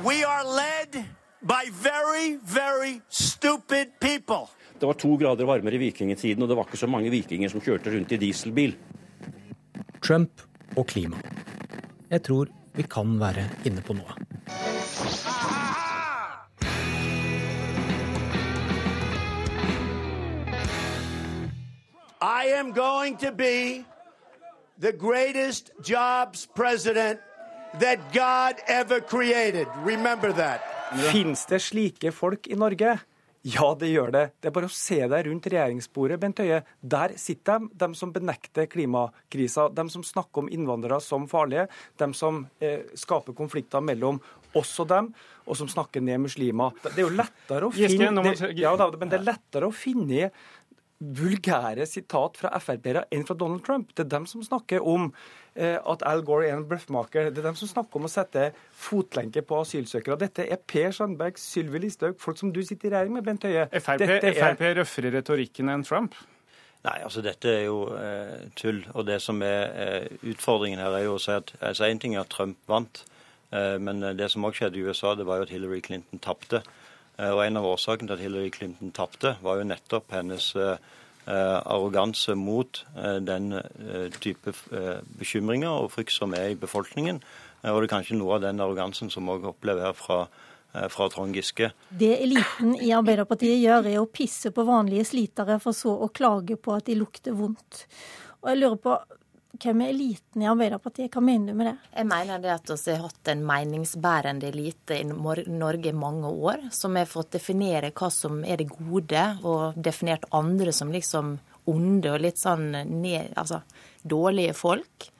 Vi er led av very, very stupid mennesker. Det var to grader varmere i vikingtiden, og det var ikke så mange vikinger som kjørte rundt i dieselbil. Trump og klima. Jeg tror vi kan være inne på noe. I am going to be the greatest jobs president that God ever created. Remember that. Fins det slike folk i Norge? Ja, det gjør det. Det er bare å se deg rundt regjeringsbordet, Bent Høie. Der sitter de, de som benekter klimakrisa, de som snakker om innvandrere som farlige, de som eh, skaper konflikter mellom oss og dem, og som snakker ned muslimer. Det er jo lettere å finne, det, ja, men det er lettere å finne vulgære sitat fra Frp-ere enn fra Donald Trump. Det er dem som snakker om eh, at Al Gore er en bløffmaker. Det er dem som snakker om å sette fotlenke på asylsøkere. Dette er Per Sandberg, Sylvi Listhaug, folk som du sitter i regjering med, Bent Høie. Frp, er... Frp røffere retorikken enn Trump? Nei, altså dette er jo eh, tull. Og det som er eh, utfordringen her, er jo å si at altså En ting er at Trump vant, eh, men det som også skjedde i USA, det var jo at Hillary Clinton tapte. Eh, og En av årsakene til at Hillary Clinton tapte, var jo nettopp hennes eh, eh, arroganse mot den type bekymringer og frykt som er i befolkningen. Og det er kanskje noe av den arrogansen som òg opplever her fra, fra Trond Giske. Det eliten i Arbeiderpartiet gjør, er å pisse på vanlige slitere, for så å klage på at de lukter vondt. Og jeg lurer på, hvem er eliten i Arbeiderpartiet? Hva mener du med det? Jeg mener det at vi har hatt en meningsbærende elite i Norge i mange år, som har fått definere hva som er det gode, og definert andre som liksom onde og litt sånn ned, altså, dårlige folk.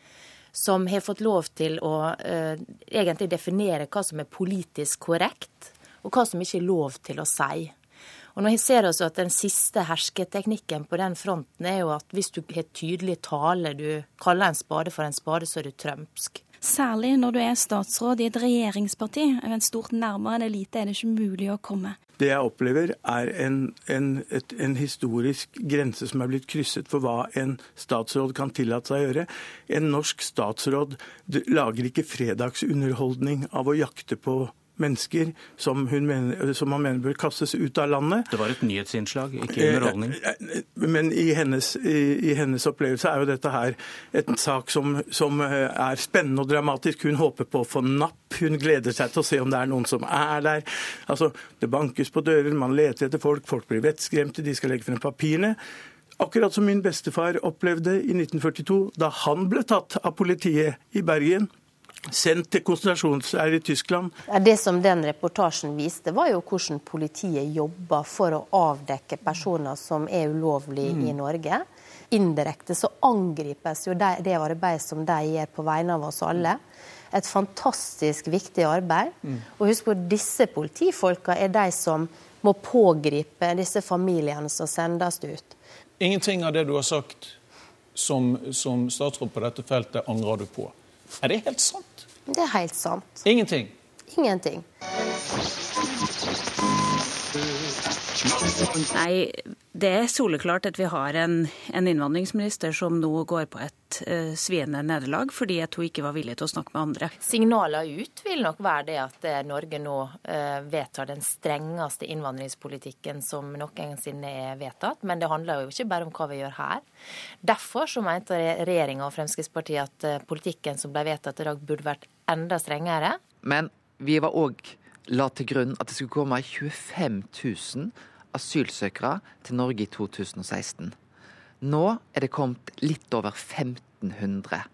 Som har fått lov til å uh, egentlig definere hva som er politisk korrekt, og hva som ikke er lov til å si. Og nå ser vi at Den siste hersketeknikken på den fronten er jo at hvis du har tydelig tale, du kaller en spade for en spade, så er du trømsk. Særlig når du er statsråd i et regjeringsparti. En stort nærmere en elite er det ikke mulig å komme. Det jeg opplever er en, en, et, en, historisk grense som er blitt krysset for hva en statsråd kan tillate seg å gjøre. En norsk statsråd lager ikke fredagsunderholdning av å jakte på mennesker som, mener, som, han mener bør kastes ut av landet. Det var et nyhetsinnslag, ikke underholdning? Eh, eh, men i hennes, i, i hennes, opplevelse er jo dette her en sak som, som, eh, er spennende og dramatisk. Hun håper på å få napp. Hun gleder seg til å se om det er noen som er der. Altså, Det bankes på dører, man leter etter folk, folk blir vettskremte, de skal legge frem papirene. Akkurat som min bestefar opplevde i 1942, da han ble tatt av politiet i Bergen sendt til konsentrasjonsleir i Tyskland. Det som den reportasjen viste, var jo hvordan politiet jobber for å avdekke personer som er ulovlige mm. i Norge. Indirekte så angripes jo det, det arbeidet som de gjør på vegne av oss alle. Et fantastisk viktig arbeid. Mm. Og husk på, disse politifolka er de som må pågripe disse familiene som sendes ut. Ingenting av det du har sagt som, som statsråd på dette feltet angrer du på. Er det helt sant? Det er helt sant. Ingenting? Ingenting. Nei, det er soleklart at vi har en, en innvandringsminister som nå går på et uh, sviende nederlag fordi at hun ikke var villig til å snakke med andre. Signaler ut vil nok være det at uh, Norge nå uh, vedtar den strengeste innvandringspolitikken som noensinne er vedtatt. Men det handler jo ikke bare om hva vi gjør her. Derfor så mente regjeringa og Fremskrittspartiet at politikken som ble vedtatt i dag, burde vært enda strengere. Men vi var òg la til grunn at det skulle komme 25 000 asylsøkere til Norge i 2016. Nå er det kommet litt over 1500.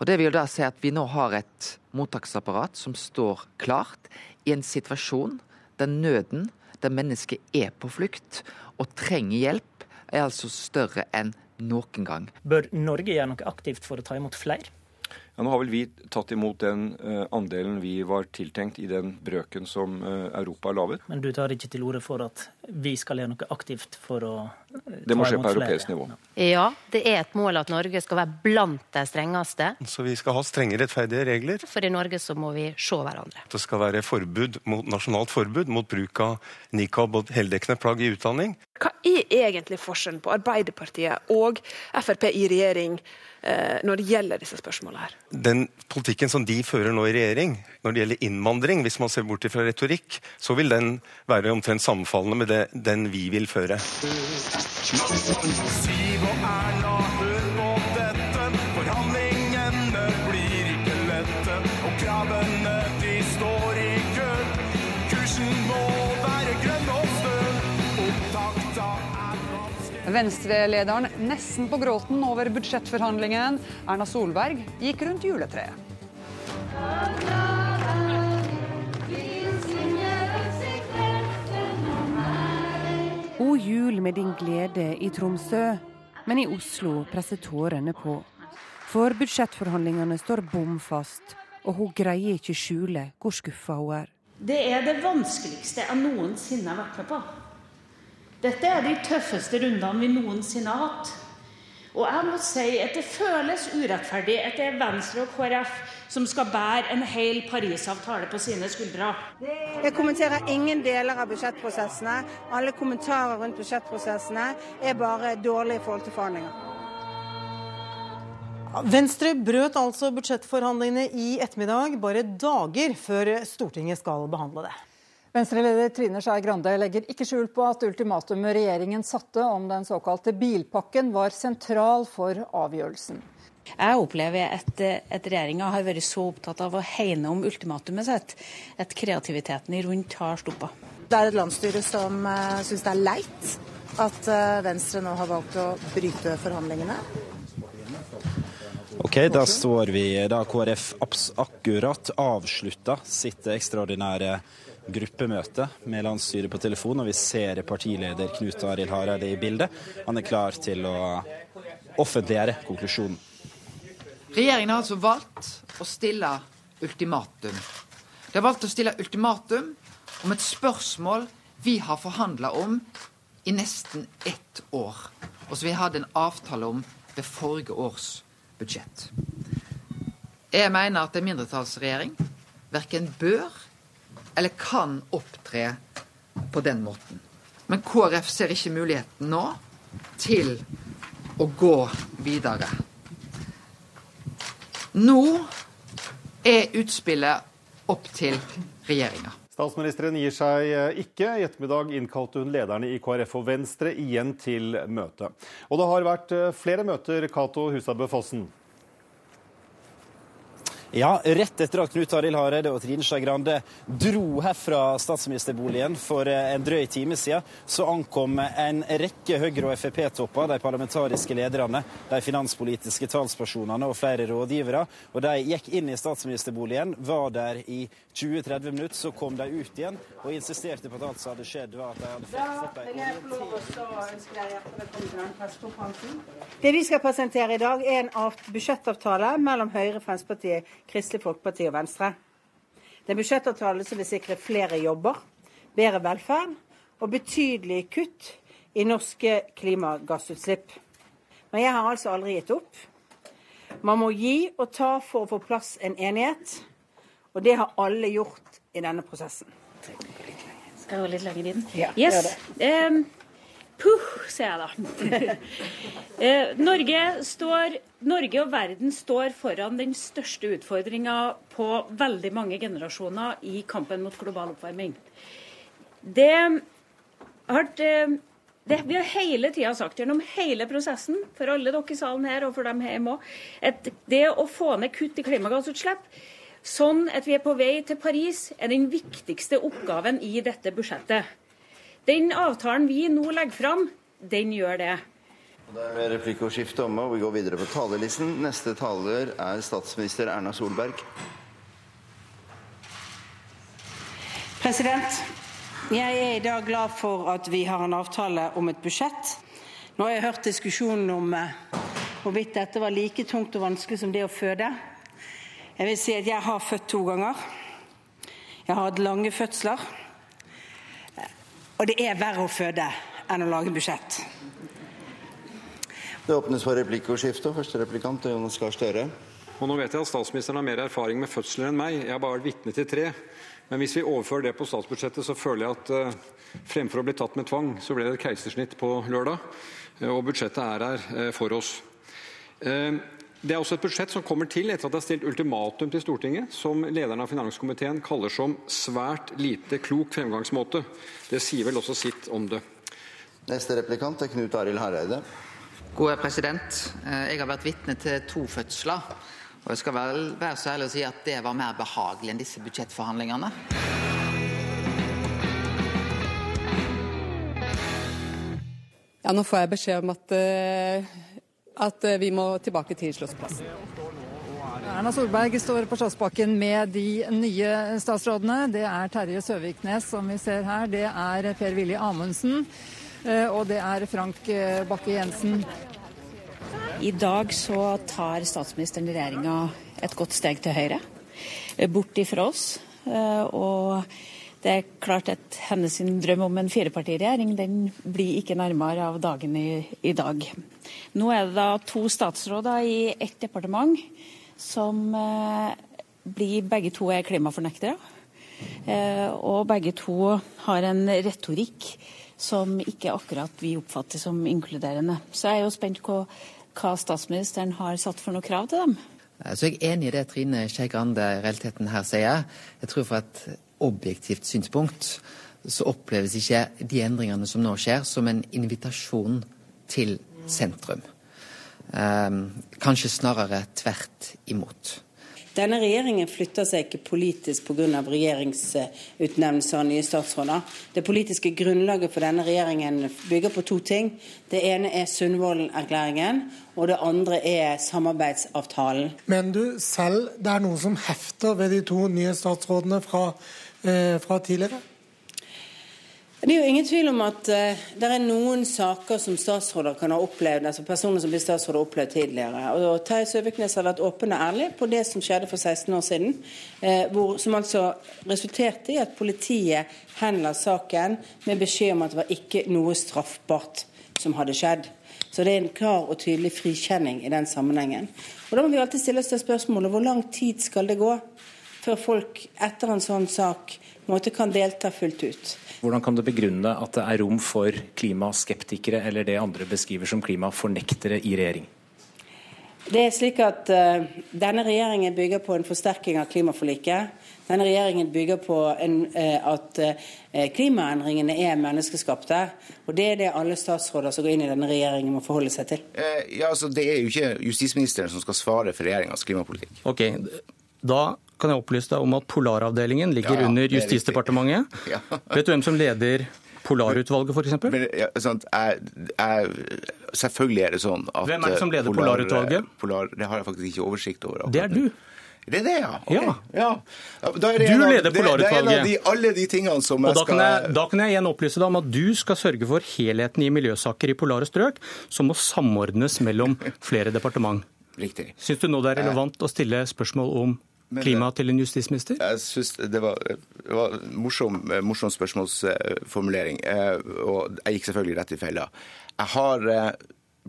Og Det vil da si at vi nå har et mottaksapparat som står klart i en situasjon der nøden, der mennesket er på flukt og trenger hjelp, er altså større enn noen gang. Bør Norge gjøre noe aktivt for å ta imot flere? Ja, nå har vel vi tatt imot den uh, andelen vi var tiltenkt i den brøken som uh, Europa har laget. Men du tar ikke til orde for at vi skal gjøre noe aktivt for å uh, Det må skje på europeisk nivå. Ja, det er et mål at Norge skal være blant de strengeste. Så vi skal ha strenge, rettferdige regler? For i Norge så må vi se hverandre. Det skal være forbud mot, nasjonalt forbud mot bruk av nikab og heldekkende plagg i utdanning. Hva er egentlig forskjellen på Arbeiderpartiet og Frp i regjering? Eh, når det gjelder disse spørsmålene her. Den politikken som de fører nå i regjering, når det gjelder innvandring, hvis man ser bort fra retorikk, så vil den være omtrent sammenfallende med det, den vi vil føre. Siv og Erna, hør på dette. Forhandlingene blir ikke lette, og kravene Venstre-lederen nesten på gråten over budsjettforhandlingen. Erna Solberg gikk rundt juletreet. God jul med din glede i Tromsø, men i Oslo presser tårene på. For budsjettforhandlingene står bom fast, og hun greier ikke skjule hvor skuffa hun er. Det er det vanskeligste jeg noensinne har vært med på. Dette er de tøffeste rundene vi noensinne har hatt. Og jeg må si at det føles urettferdig at det er Venstre og KrF som skal bære en hel Parisavtale på sine skuldre. Jeg kommenterer ingen deler av budsjettprosessene. Alle kommentarer rundt budsjettprosessene er bare dårlige i forhold til forhandlinger. Venstre brøt altså budsjettforhandlingene i ettermiddag, bare dager før Stortinget skal behandle det. Venstre-leder Trine Skei Grande legger ikke skjul på at ultimatumet regjeringen satte om den såkalte bilpakken var sentral for avgjørelsen. Jeg opplever at, at regjeringa har vært så opptatt av å hegne om ultimatumet sitt at kreativiteten rundt har stoppa. Det er et landsstyre som uh, syns det er leit at uh, Venstre nå har valgt å bryte forhandlingene. Ok, Da står vi da KrF akkurat avslutta sitt ekstraordinære gruppemøte med landsstyret på telefon, og vi ser partileder Knut Arild Hareide i bildet. Han er klar til å offentliggjøre konklusjonen. Regjeringen har altså valgt å stille ultimatum. De har valgt å stille ultimatum om et spørsmål vi har forhandla om i nesten ett år, og som vi hadde en avtale om ved forrige års budsjett. Jeg mener at en mindretallsregjering verken bør eller kan opptre på den måten. Men KrF ser ikke muligheten nå til å gå videre. Nå er utspillet opp til regjeringa. Statsministeren gir seg ikke. I ettermiddag innkalte hun lederne i KrF og Venstre igjen til møte. Og det har vært flere møter, Cato Husabø Fossen. Ja, rett etter at Knut Arild Hareide og Trine Skei Grande dro herfra statsministerboligen for en drøy time siden, så ankom en rekke Høyre- og Frp-topper, de parlamentariske lederne, de finanspolitiske talspersonene og flere rådgivere. Og de gikk inn i statsministerboligen, var der i 20-30 minutter, så kom de ut igjen og insisterte på at alt som hadde skjedd, var at de hadde fått, fått ei Det vi skal presentere i dag, er en budsjettavtale mellom Høyre, Fremskrittspartiet, Kristelig Folkeparti og Venstre. Det er en budsjettavtale som vil sikre flere jobber, bedre velferd og betydelige kutt i norske klimagassutslipp. Men jeg har altså aldri gitt opp. Man må gi og ta for å få plass en enighet, og det har alle gjort i denne prosessen. Skal jeg gå litt lenger inn? Ja, yes. gjør Um, puh, sier jeg da. eh, Norge, står, Norge og verden står foran den største utfordringa på veldig mange generasjoner i kampen mot global oppvarming. Det har det, vi har hele tida sagt gjennom hele prosessen, for alle dere i salen her og for dem hjemme òg, at det å få ned kutt i klimagassutslipp, sånn at vi er på vei til Paris, er den viktigste oppgaven i dette budsjettet. Den avtalen vi nå legger fram, den gjør det. Da er replikkordskiftet omme, og vi går videre på talerlisten. Neste taler er statsminister Erna Solberg. President, jeg er i dag glad for at vi har en avtale om et budsjett. Nå har jeg hørt diskusjonen om eh, hvorvidt dette var like tungt og vanskelig som det å føde. Jeg vil si at jeg har født to ganger. Jeg har hatt lange fødsler. Og det er verre å føde enn å lage budsjett. Det åpnes for replikkordskifte. Første replikant er Jonas Gahr Støre. Og nå vet jeg at statsministeren har mer erfaring med fødsler enn meg. Jeg har bare vært vitne til tre. Men hvis vi overfører det på statsbudsjettet, så føler jeg at uh, fremfor å bli tatt med tvang, så ble det et keisersnitt på lørdag. Uh, og budsjettet er her uh, for oss. Det er også et budsjett som kommer til etter at det er stilt ultimatum til Stortinget, som lederen av finanskomiteen kaller som svært lite klok fremgangsmåte. Det sier vel også sitt om det. Neste replikant er Knut Arild Hareide. Gode president. Jeg har vært vitne til to fødsler. Og jeg skal vel være så ærlig å si at det var mer behagelig enn disse budsjettforhandlingene. Ja, nå får jeg beskjed om at, at vi må tilbake til Slottsplassen. Erna Solberg står på Slottsbakken med de nye statsrådene. Det er Terje Søviknes, som vi ser her. Det er Per-Willy Amundsen. Og det er Frank Bakke-Jensen. I dag så tar statsministeren i regjeringa et godt steg til høyre, bort ifra oss. Og Det er klart at hennes drøm om en firepartiregjering den blir ikke nærmere av dagen i, i dag. Nå er det da to statsråder i ett departement som eh, blir begge to er klimafornektere. Eh, og begge to har en retorikk som ikke akkurat vi oppfatter som inkluderende. Så jeg er jo spent på hva statsministeren har satt for noe krav til dem. Så jeg er enig i det Trine Skei Grande realiteten her sier. Jeg tror for et objektivt synspunkt så oppleves ikke de endringene som nå skjer, som en invitasjon til sentrum. Um, kanskje snarere tvert imot. Denne regjeringen flytter seg ikke politisk pga. regjeringsutnevnelser av nye statsråder. Det politiske grunnlaget for denne regjeringen bygger på to ting. Det ene er Sundvolden-erklæringen, og det andre er samarbeidsavtalen. Men du selv det er noe som hefter ved de to nye statsrådene fra, fra tidligere? Det er jo ingen tvil om at uh, det er noen saker som statsråder kan ha opplevd, altså personer som blir statsråder har opplevd tidligere. Og Terje Søviknes har vært åpen og ærlig på det som skjedde for 16 år siden. Uh, hvor, som altså resulterte i at politiet henla saken med beskjed om at det var ikke noe straffbart som hadde skjedd. Så det er en klar og tydelig frikjenning i den sammenhengen. Og Da må vi alltid stille oss det spørsmålet hvor lang tid skal det gå før folk etter en sånn sak måte kan delta fullt ut. Hvordan kan du begrunne at det er rom for klimaskeptikere eller det andre beskriver som klimafornektere i regjering? Det er slik at uh, Denne regjeringen bygger på en forsterking av klimaforliket. Denne regjeringen bygger på en, uh, at uh, klimaendringene er menneskeskapte. Og Det er det alle statsråder som går inn i denne regjeringen må forholde seg til. ja, altså Det er jo ikke justisministeren som skal svare for regjeringas klimapolitikk. Ok, Da kan jeg opplyse deg om at Polaravdelingen ligger Ja, under er Justisdepartementet. Ja. Vet du hvem som leder Polarutvalget, f.eks.? Jeg, jeg, selvfølgelig er det sånn at Hvem er det som leder eh, Polar- Polarutvalget? Polar, det har jeg faktisk ikke oversikt over. akkurat Det er du. Det er det, ja? Okay. Ja. ja. Det Du leder det- Det er en Polarutvalget. de, alle de tingene som jeg da kan, skal jeg, da kan jeg igjen opplyse deg om at du skal sørge for helheten i miljøsaker i polare strøk, som må samordnes mellom flere departement. Riktig. Syns du nå det er relevant å stille spørsmål om Klima til en justisminister? Jeg synes det var, var morsom, morsom spørsmålsformulering, eh, og jeg gikk selvfølgelig rett i fella. Jeg har, eh,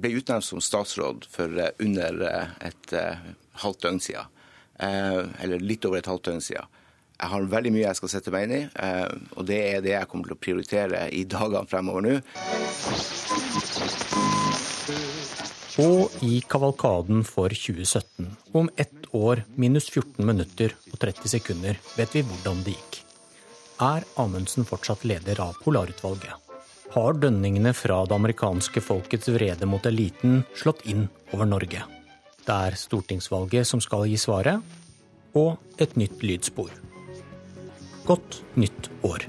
ble utnevnt som statsråd for eh, under eh, et eh, halvt døgn siden. Eh, Eller litt over et halvt døgn siden. Jeg har veldig mye jeg skal sette meg inn i, eh, og det er det jeg kommer til å prioritere i dagene fremover nå. Og i kavalkaden for 2017, om ett år minus 14 minutter og 30 sekunder, vet vi hvordan det gikk. Er Amundsen fortsatt leder av Polarutvalget? Har dønningene fra det amerikanske folkets vrede mot eliten slått inn over Norge? Det er stortingsvalget som skal gi svaret, og et nytt lydspor. Godt nytt år.